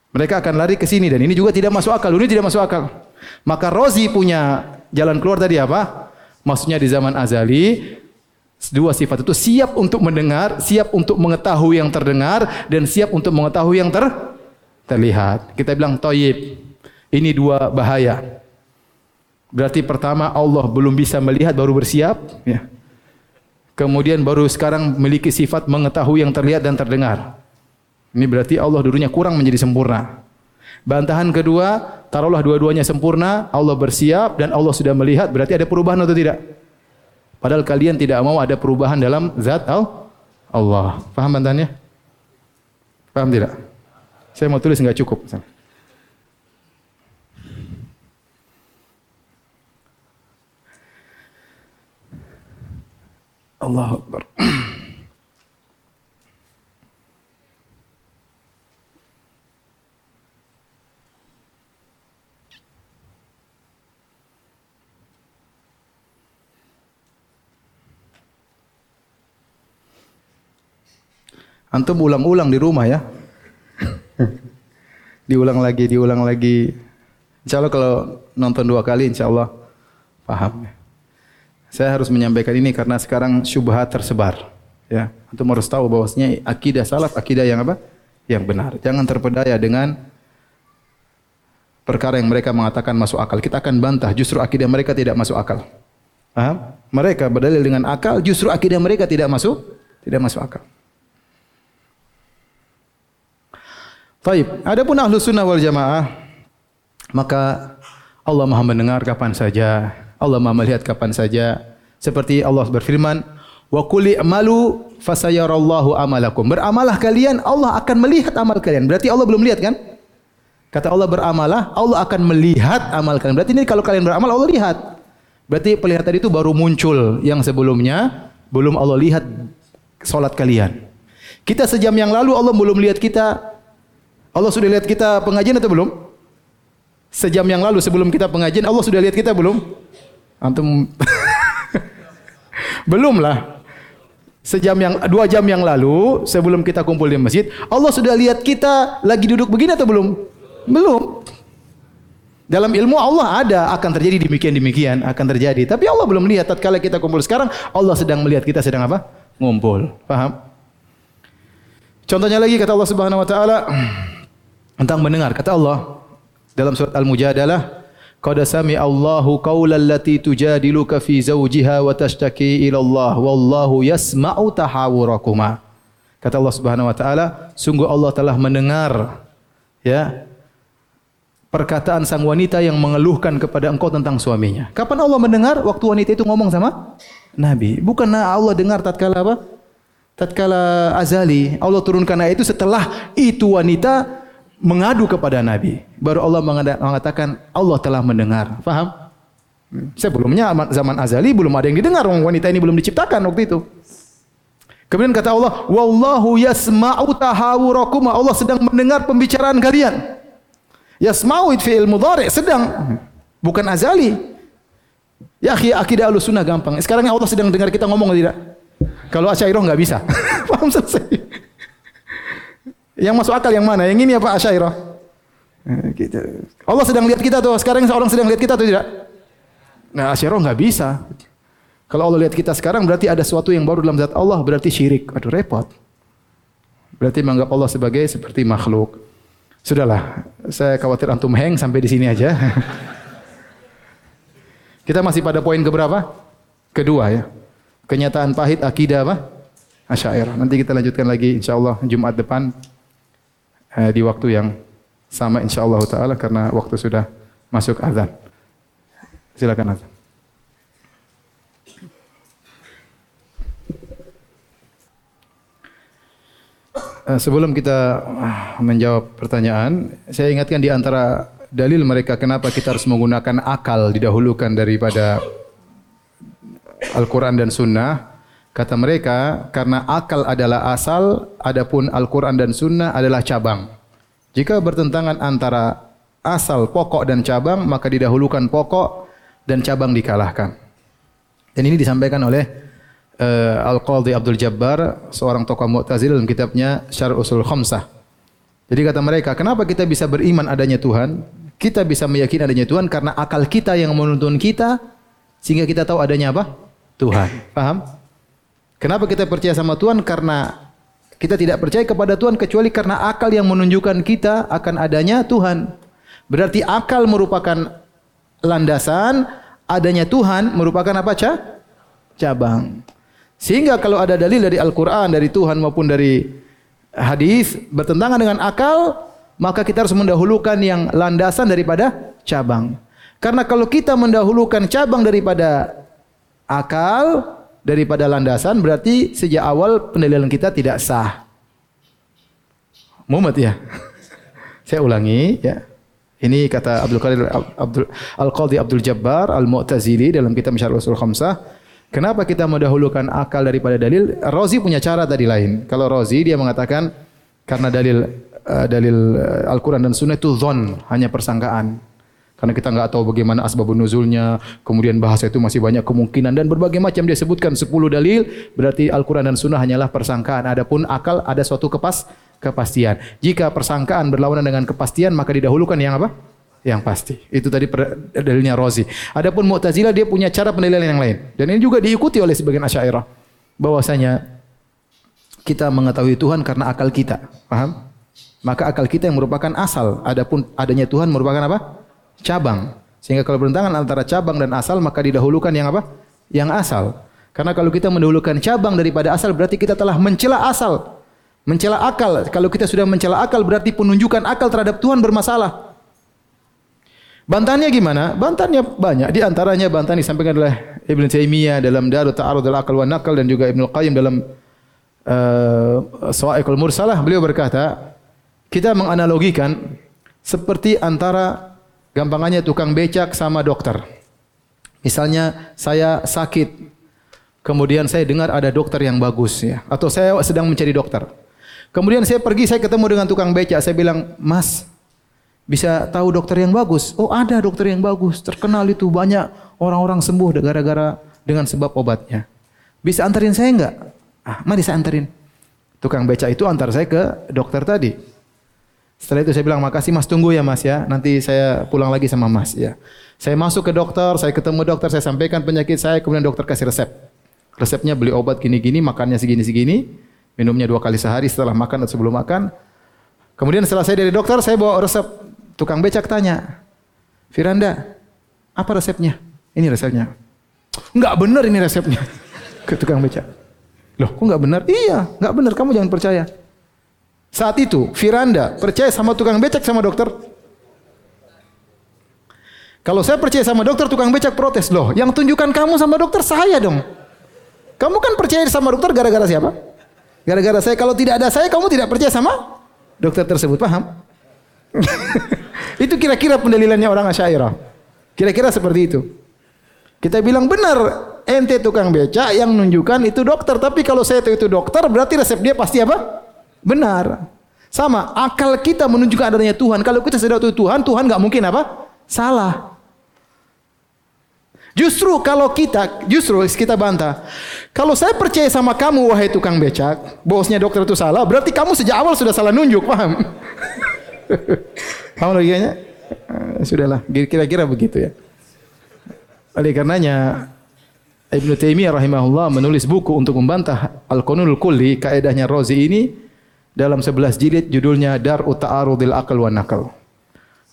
Mereka akan lari ke sini dan ini juga tidak masuk akal. Ini tidak masuk akal. Maka Rozi punya jalan keluar tadi apa? Maksudnya di zaman azali dua sifat itu siap untuk mendengar, siap untuk mengetahui yang terdengar dan siap untuk mengetahui yang ter terlihat. Kita bilang toyib. Ini dua bahaya. Berarti pertama Allah belum bisa melihat baru bersiap, ya. Kemudian baru sekarang memiliki sifat mengetahui yang terlihat dan terdengar. Ini berarti Allah dulunya kurang menjadi sempurna. Bantahan kedua, taruhlah dua-duanya sempurna, Allah bersiap dan Allah sudah melihat, berarti ada perubahan atau tidak? Padahal kalian tidak mau ada perubahan dalam zat Allah. Paham bantahannya? Paham tidak? Saya mau tulis enggak cukup. Allah Akbar. Antum ulang-ulang di rumah ya. diulang lagi, diulang lagi. Insya Allah kalau nonton dua kali, insya Allah paham. Saya harus menyampaikan ini karena sekarang syubhat tersebar. Ya, antum harus tahu bahwasanya akidah salaf akidah yang apa? Yang benar. Jangan terpedaya dengan perkara yang mereka mengatakan masuk akal. Kita akan bantah justru akidah mereka tidak masuk akal. Paham? Mereka berdalil dengan akal, justru akidah mereka tidak masuk tidak masuk akal. Taib. Adapun ahlu sunnah wal jamaah, maka Allah maha mendengar kapan saja. Allah maha melihat kapan saja. Seperti Allah berfirman, Wa kuli amalu fasayarallahu amalakum. Beramalah kalian, Allah akan melihat amal kalian. Berarti Allah belum lihat kan? Kata Allah beramalah, Allah akan melihat amal kalian. Berarti ini kalau kalian beramal Allah lihat. Berarti penglihatan itu baru muncul yang sebelumnya belum Allah lihat salat kalian. Kita sejam yang lalu Allah belum lihat kita. Allah sudah lihat kita pengajian atau belum? Sejam yang lalu sebelum kita pengajian Allah sudah lihat kita belum? Antum belum lah. Sejam yang dua jam yang lalu sebelum kita kumpul di masjid, Allah sudah lihat kita lagi duduk begini atau belum? Belum. Dalam ilmu Allah ada akan terjadi demikian demikian akan terjadi. Tapi Allah belum lihat tatkala kita kumpul sekarang Allah sedang melihat kita sedang apa? Ngumpul. Paham? Contohnya lagi kata Allah Subhanahu wa taala tentang mendengar. Kata Allah dalam surat Al-Mujadalah, "Qad sami Allahu qaulal lati tujadiluka fi zawjiha wa tashtaki ila Allah wallahu yasma'u tahawurakuma." Kata Allah Subhanahu wa taala, sungguh Allah telah mendengar ya perkataan sang wanita yang mengeluhkan kepada engkau tentang suaminya. Kapan Allah mendengar? Waktu wanita itu ngomong sama Nabi. Bukan Allah dengar tatkala apa? Tatkala azali. Allah turunkan ayat itu setelah itu wanita mengadu kepada Nabi. Baru Allah mengatakan Allah telah mendengar. Faham? Sebelumnya zaman azali belum ada yang didengar. Wanita ini belum diciptakan waktu itu. Kemudian kata Allah, "Wallahu yasma'u tahawurakum." Allah sedang mendengar pembicaraan kalian. Yasma'u fi'il mudhari sedang bukan azali. Ya akhi akidah sunnah gampang. Sekarang Allah sedang dengar kita ngomong tidak? Kalau Asy'ariyah enggak bisa. Paham selesai. Yang masuk akal yang mana? Yang ini apa Asy'ariyah? Eh, gitu. Allah sedang lihat kita tuh. Sekarang seorang sedang lihat kita tuh tidak? Nah, Asy'ariyah enggak bisa. Kalau Allah lihat kita sekarang berarti ada sesuatu yang baru dalam zat Allah, berarti syirik. Aduh repot. Berarti menganggap Allah sebagai seperti makhluk. Sudahlah, saya khawatir antum hang sampai di sini aja. Kita masih pada poin keberapa? Kedua ya. Kenyataan pahit akidah apa? Asyairah. Nanti kita lanjutkan lagi insyaallah Jumat depan eh, di waktu yang sama insyaallah taala karena waktu sudah masuk azan. Silakan azan. Eh, sebelum kita ah, menjawab pertanyaan, saya ingatkan di antara dalil mereka kenapa kita harus menggunakan akal didahulukan daripada Al-Quran dan Sunnah. Kata mereka, karena akal adalah asal, adapun Al-Quran dan Sunnah adalah cabang. Jika bertentangan antara asal, pokok dan cabang, maka didahulukan pokok dan cabang dikalahkan. Dan ini disampaikan oleh uh, Al-Qadhi Abdul Jabbar, seorang tokoh Mu'tazil dalam kitabnya Syarh Usul Khamsah. Jadi kata mereka, kenapa kita bisa beriman adanya Tuhan? Kita bisa meyakini adanya Tuhan karena akal kita yang menuntun kita sehingga kita tahu adanya apa? Tuhan. Paham? Kenapa kita percaya sama Tuhan? Karena kita tidak percaya kepada Tuhan kecuali karena akal yang menunjukkan kita akan adanya Tuhan. Berarti akal merupakan landasan, adanya Tuhan merupakan apa? Cabang. Sehingga kalau ada dalil dari Al-Quran, dari Tuhan maupun dari hadis bertentangan dengan akal, maka kita harus mendahulukan yang landasan daripada cabang. Karena kalau kita mendahulukan cabang daripada akal, daripada landasan, berarti sejak awal pendalilan kita tidak sah. Muhammad ya. Saya ulangi ya. Ini kata Abdul Qadir Abdul Al-Qadhi Abdul Jabbar Al-Mu'tazili dalam kitab Syarh Usul Khamsah Kenapa kita mendahulukan akal daripada dalil? Rozi punya cara tadi lain. Kalau Rozi dia mengatakan karena dalil uh, dalil uh, Al-Qur'an dan Sunnah itu zon, hanya persangkaan. Karena kita nggak tahu bagaimana asbabun nuzulnya, kemudian bahasa itu masih banyak kemungkinan dan berbagai macam dia sebutkan 10 dalil, berarti Al-Qur'an dan Sunnah hanyalah persangkaan. Adapun akal ada suatu kepas kepastian. Jika persangkaan berlawanan dengan kepastian, maka didahulukan yang apa? yang pasti. Itu tadi dalilnya Razi. Adapun Mu'tazilah dia punya cara pendalilan yang lain. Dan ini juga diikuti oleh sebagian Asy'ariyah bahwasanya kita mengetahui Tuhan karena akal kita. Paham? Maka akal kita yang merupakan asal. Adapun adanya Tuhan merupakan apa? Cabang. Sehingga kalau bertentangan antara cabang dan asal maka didahulukan yang apa? Yang asal. Karena kalau kita mendahulukan cabang daripada asal berarti kita telah mencela asal. Mencela akal. Kalau kita sudah mencela akal berarti penunjukan akal terhadap Tuhan bermasalah. Bantahannya gimana? Bantahannya banyak. Di antaranya bantahan disampaikan oleh Ibn Taimiyah dalam Darut Ta'arud al-Aqal wa Naqal dan juga Ibn Qayyim dalam uh, Sawa'iqul Mursalah. Beliau berkata, kita menganalogikan seperti antara gampangannya tukang becak sama dokter. Misalnya saya sakit, kemudian saya dengar ada dokter yang bagus ya, atau saya sedang mencari dokter. Kemudian saya pergi, saya ketemu dengan tukang becak, saya bilang, Mas, bisa tahu dokter yang bagus. Oh ada dokter yang bagus, terkenal itu banyak orang-orang sembuh gara-gara dengan sebab obatnya. Bisa antarin saya enggak? Ah, mari saya antarin. Tukang beca itu antar saya ke dokter tadi. Setelah itu saya bilang, makasih mas tunggu ya mas ya. Nanti saya pulang lagi sama mas ya. Saya masuk ke dokter, saya ketemu dokter, saya sampaikan penyakit saya, kemudian dokter kasih resep. Resepnya beli obat gini-gini, makannya segini-segini, minumnya dua kali sehari setelah makan atau sebelum makan. Kemudian setelah saya dari dokter, saya bawa resep Tukang becak tanya, Firanda, apa resepnya? Ini resepnya. Enggak benar ini resepnya. Ke tukang becak. Loh, kok enggak benar? Iya, enggak benar. Kamu jangan percaya. Saat itu, Firanda percaya sama tukang becak sama dokter? Kalau saya percaya sama dokter, tukang becak protes. Loh, yang tunjukkan kamu sama dokter saya dong. Kamu kan percaya sama dokter gara-gara siapa? Gara-gara saya. Kalau tidak ada saya, kamu tidak percaya sama dokter tersebut. Paham? itu kira-kira pendalilannya orang Asy'ariyah. Kira-kira seperti itu. Kita bilang benar, ente tukang beca yang menunjukkan itu dokter, tapi kalau saya itu dokter berarti resep dia pasti apa? Benar. Sama, akal kita menunjukkan adanya Tuhan. Kalau kita tahu Tuhan, Tuhan nggak mungkin apa? Salah. Justru kalau kita, justru kita bantah. Kalau saya percaya sama kamu, wahai tukang becak, bosnya dokter itu salah, berarti kamu sejak awal sudah salah nunjuk, paham? Paham logikanya? Uh, sudahlah, kira-kira begitu ya. Oleh karenanya Ibnu Taimiyah rahimahullah menulis buku untuk membantah Al-Qanunul Kulli, kaidahnya Razi ini dalam 11 jilid judulnya Dar Ta'arudil Aqal wa Naqal.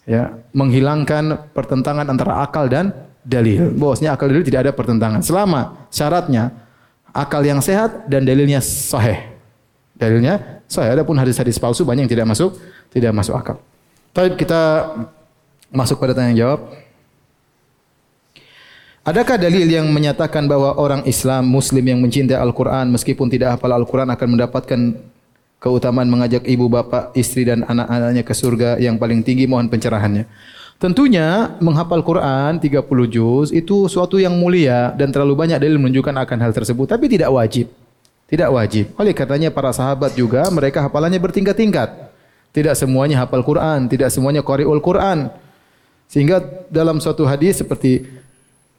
Ya, menghilangkan pertentangan antara akal dan dalil. Bahwasanya akal dalil tidak ada pertentangan selama syaratnya akal yang sehat dan dalilnya sahih. Dalilnya sahih. Adapun hadis-hadis palsu banyak yang tidak masuk tidak masuk akal. Baik, kita masuk pada tanya jawab. Adakah dalil yang menyatakan bahwa orang Islam Muslim yang mencintai Al-Quran meskipun tidak hafal Al-Quran akan mendapatkan keutamaan mengajak ibu bapak, istri dan anak-anaknya ke surga yang paling tinggi mohon pencerahannya. Tentunya menghafal Quran 30 juz itu suatu yang mulia dan terlalu banyak dalil menunjukkan akan hal tersebut tapi tidak wajib. Tidak wajib. Oleh katanya para sahabat juga mereka hafalannya bertingkat-tingkat. Tidak semuanya hafal Quran, tidak semuanya qari'ul Quran. Sehingga dalam suatu hadis seperti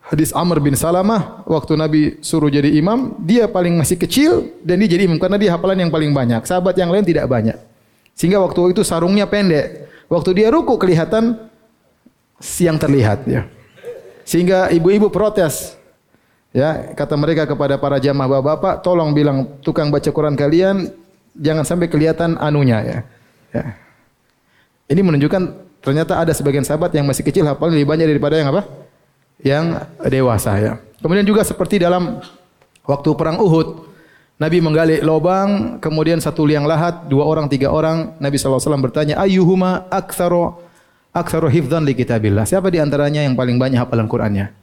hadis Amr bin Salamah waktu Nabi suruh jadi imam, dia paling masih kecil dan dia jadi imam karena dia hafalan yang paling banyak. Sahabat yang lain tidak banyak. Sehingga waktu itu sarungnya pendek. Waktu dia ruku kelihatan siang terlihat ya. Sehingga ibu-ibu protes. Ya, kata mereka kepada para jamaah bapak-bapak, tolong bilang tukang baca Quran kalian jangan sampai kelihatan anunya ya. Ya. Ini menunjukkan ternyata ada sebagian sahabat yang masih kecil hafal lebih banyak daripada yang apa? Yang dewasa ya. Kemudian juga seperti dalam waktu perang Uhud, Nabi menggali lubang, kemudian satu liang lahat, dua orang, tiga orang, Nabi SAW bertanya, ayyuhuma aktsaro aktsaro hifdzan li kitabillah. Siapa di antaranya yang paling banyak hafalan Qur'annya?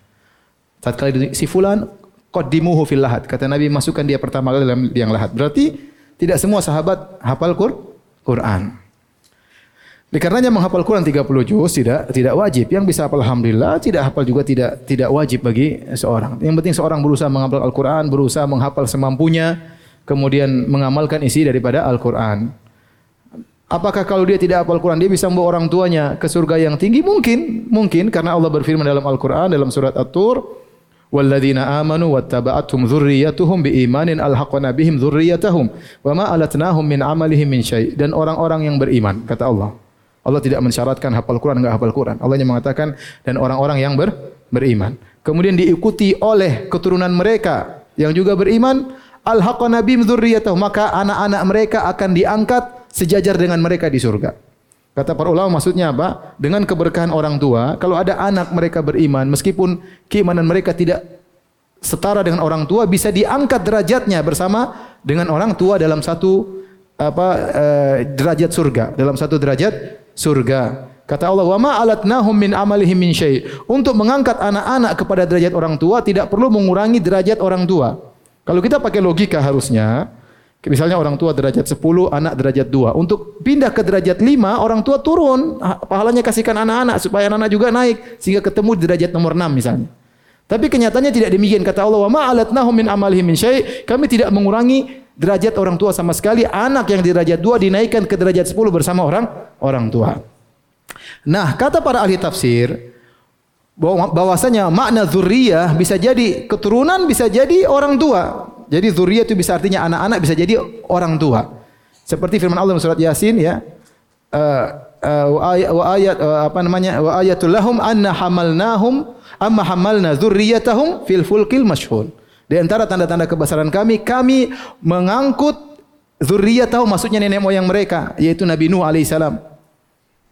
Tatkala si fulan qaddimuhu fil lahat. Kata Nabi, masukkan dia pertama kali dalam liang lahat. Berarti tidak semua sahabat hafal Qur'an. Dikarenanya menghafal Quran 30 juz tidak tidak wajib. Yang bisa hafal alhamdulillah, tidak hafal juga tidak tidak wajib bagi seorang. Yang penting seorang berusaha menghafal Al-Qur'an, berusaha menghafal semampunya, kemudian mengamalkan isi daripada Al-Qur'an. Apakah kalau dia tidak hafal Quran dia bisa membawa orang tuanya ke surga yang tinggi? Mungkin, mungkin karena Allah berfirman dalam Al-Qur'an dalam surat At-Tur, walladzina amanu wattaba'athum dzurriyyatuhum biimanin alhaqna bihim dzurriyyatahum wa ma alatnahum min amalihim min syai dan orang-orang yang beriman kata Allah Allah tidak mensyaratkan hafal Quran enggak hafal Quran. Allah hanya mengatakan dan orang-orang yang ber, beriman. Kemudian diikuti oleh keturunan mereka yang juga beriman alhaqna bihim dzurriyyatahum maka anak-anak mereka akan diangkat sejajar dengan mereka di surga. Kata para ulama maksudnya apa? Dengan keberkahan orang tua, kalau ada anak mereka beriman, meskipun keimanan mereka tidak setara dengan orang tua, bisa diangkat derajatnya bersama dengan orang tua dalam satu apa eh, derajat surga, dalam satu derajat surga. Kata Allah, "Wa ma alatnahum min amalihim min syai." Untuk mengangkat anak-anak kepada derajat orang tua tidak perlu mengurangi derajat orang tua. Kalau kita pakai logika harusnya Misalnya orang tua derajat 10, anak derajat 2. Untuk pindah ke derajat 5, orang tua turun. Pahalanya kasihkan anak-anak supaya anak-anak juga naik. Sehingga ketemu derajat nomor 6 misalnya. Tapi kenyataannya tidak demikian kata Allah, "Wa ma alatnahum min amalihim min syai'." Kami tidak mengurangi derajat orang tua sama sekali. Anak yang di derajat 2 dinaikkan ke derajat 10 bersama orang orang tua. Nah, kata para ahli tafsir bahwasanya makna zuriyah bisa jadi keturunan, bisa jadi orang tua. Jadi zuriyah itu bisa artinya anak-anak, bisa jadi orang tua. Seperti firman Allah surat Yasin ya. Uh, uh, wa ayat, wa ayat uh, apa namanya? wa ayatul lahum anna hamalnahum amma hamalna dzurriyyatahum fil fulkil mashhul. Di antara tanda-tanda kebesaran kami, kami mengangkut dzurriyyatahum maksudnya nenek moyang mereka, yaitu Nabi Nuh alaihissalam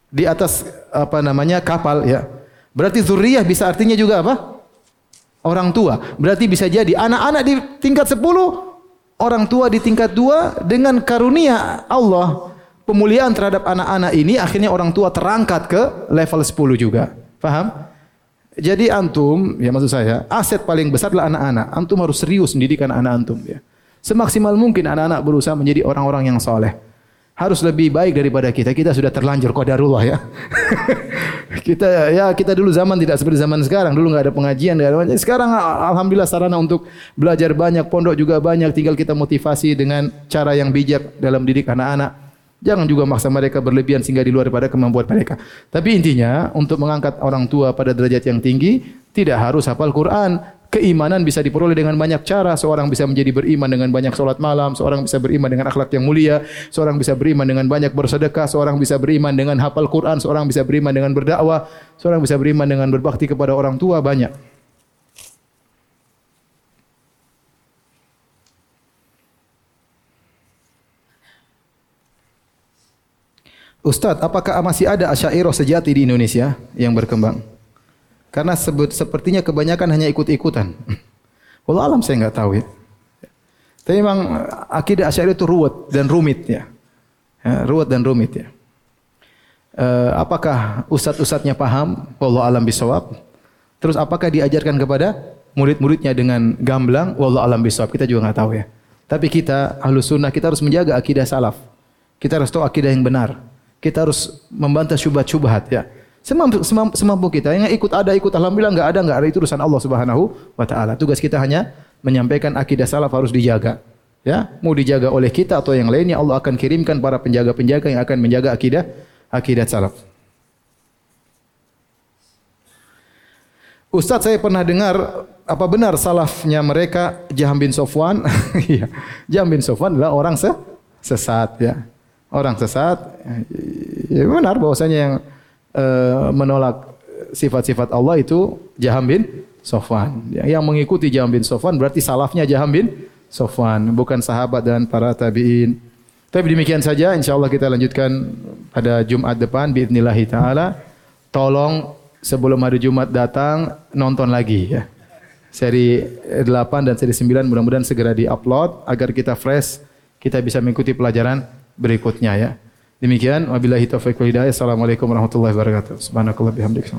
di atas apa namanya kapal ya. Berarti zuriyah bisa artinya juga apa? orang tua. Berarti bisa jadi anak-anak di tingkat 10, orang tua di tingkat 2 dengan karunia Allah pemuliaan terhadap anak-anak ini akhirnya orang tua terangkat ke level 10 juga. Faham? Jadi antum, ya maksud saya, aset paling besar adalah anak-anak. Antum harus serius mendidik anak-anak antum ya. Semaksimal mungkin anak-anak berusaha menjadi orang-orang yang soleh harus lebih baik daripada kita. Kita sudah terlanjur qadarullah ya. kita ya kita dulu zaman tidak seperti zaman sekarang. Dulu nggak ada pengajian, nggak ada. Sekarang alhamdulillah sarana untuk belajar banyak, pondok juga banyak. Tinggal kita motivasi dengan cara yang bijak dalam didik anak-anak. Jangan juga maksa mereka berlebihan sehingga di luar daripada kemampuan mereka. Tapi intinya untuk mengangkat orang tua pada derajat yang tinggi tidak harus hafal Quran. Keimanan bisa diperoleh dengan banyak cara. Seorang bisa menjadi beriman dengan banyak solat malam, seorang bisa beriman dengan akhlak yang mulia, seorang bisa beriman dengan banyak bersedekah, seorang bisa beriman dengan hafal Quran, seorang bisa beriman dengan berdakwah, seorang bisa beriman dengan berbakti kepada orang tua banyak. Ustadz, apakah masih ada asyairah sejati di Indonesia yang berkembang? Karena sebut, sepertinya kebanyakan hanya ikut-ikutan. Walau alam saya nggak tahu ya. Tapi memang akidah Asy'ari itu ruwet dan rumit ya. ya ruwet dan rumit ya. Uh, apakah ustadz-ustadznya paham? Wallahu alam bisawab. Terus apakah diajarkan kepada murid-muridnya dengan gamblang? Wallahu alam bisawab. Kita juga nggak tahu ya. Tapi kita ahlu sunnah kita harus menjaga akidah salaf. Kita harus tahu akidah yang benar. Kita harus membantah syubhat-syubhat ya. Semampu, semampu, kita. Yang ikut ada ikut alhamdulillah enggak ada enggak ada itu urusan Allah Subhanahu wa taala. Tugas kita hanya menyampaikan akidah salaf harus dijaga. Ya, mau dijaga oleh kita atau yang lainnya Allah akan kirimkan para penjaga-penjaga yang akan menjaga akidah akidah salaf. Ustaz saya pernah dengar apa benar salafnya mereka Jaham bin Sofwan? Iya. Jaham bin Sofwan adalah orang sesat ya. Orang sesat. Ya benar bahwasanya yang uh, menolak sifat-sifat Allah itu Jaham bin Sofwan. Yang mengikuti Jaham bin Sofwan berarti salafnya Jaham bin Sofwan, bukan sahabat dan para tabi'in. Tapi demikian saja, insya Allah kita lanjutkan pada Jumat depan, biidnillahi ta'ala. Tolong sebelum hari Jumat datang, nonton lagi ya. Seri 8 dan seri 9 mudah-mudahan segera di-upload agar kita fresh, kita bisa mengikuti pelajaran berikutnya ya. Demikian wabillahi taufiq wal hidayah. Assalamualaikum warahmatullahi wabarakatuh. Subhanakallah bihamdika.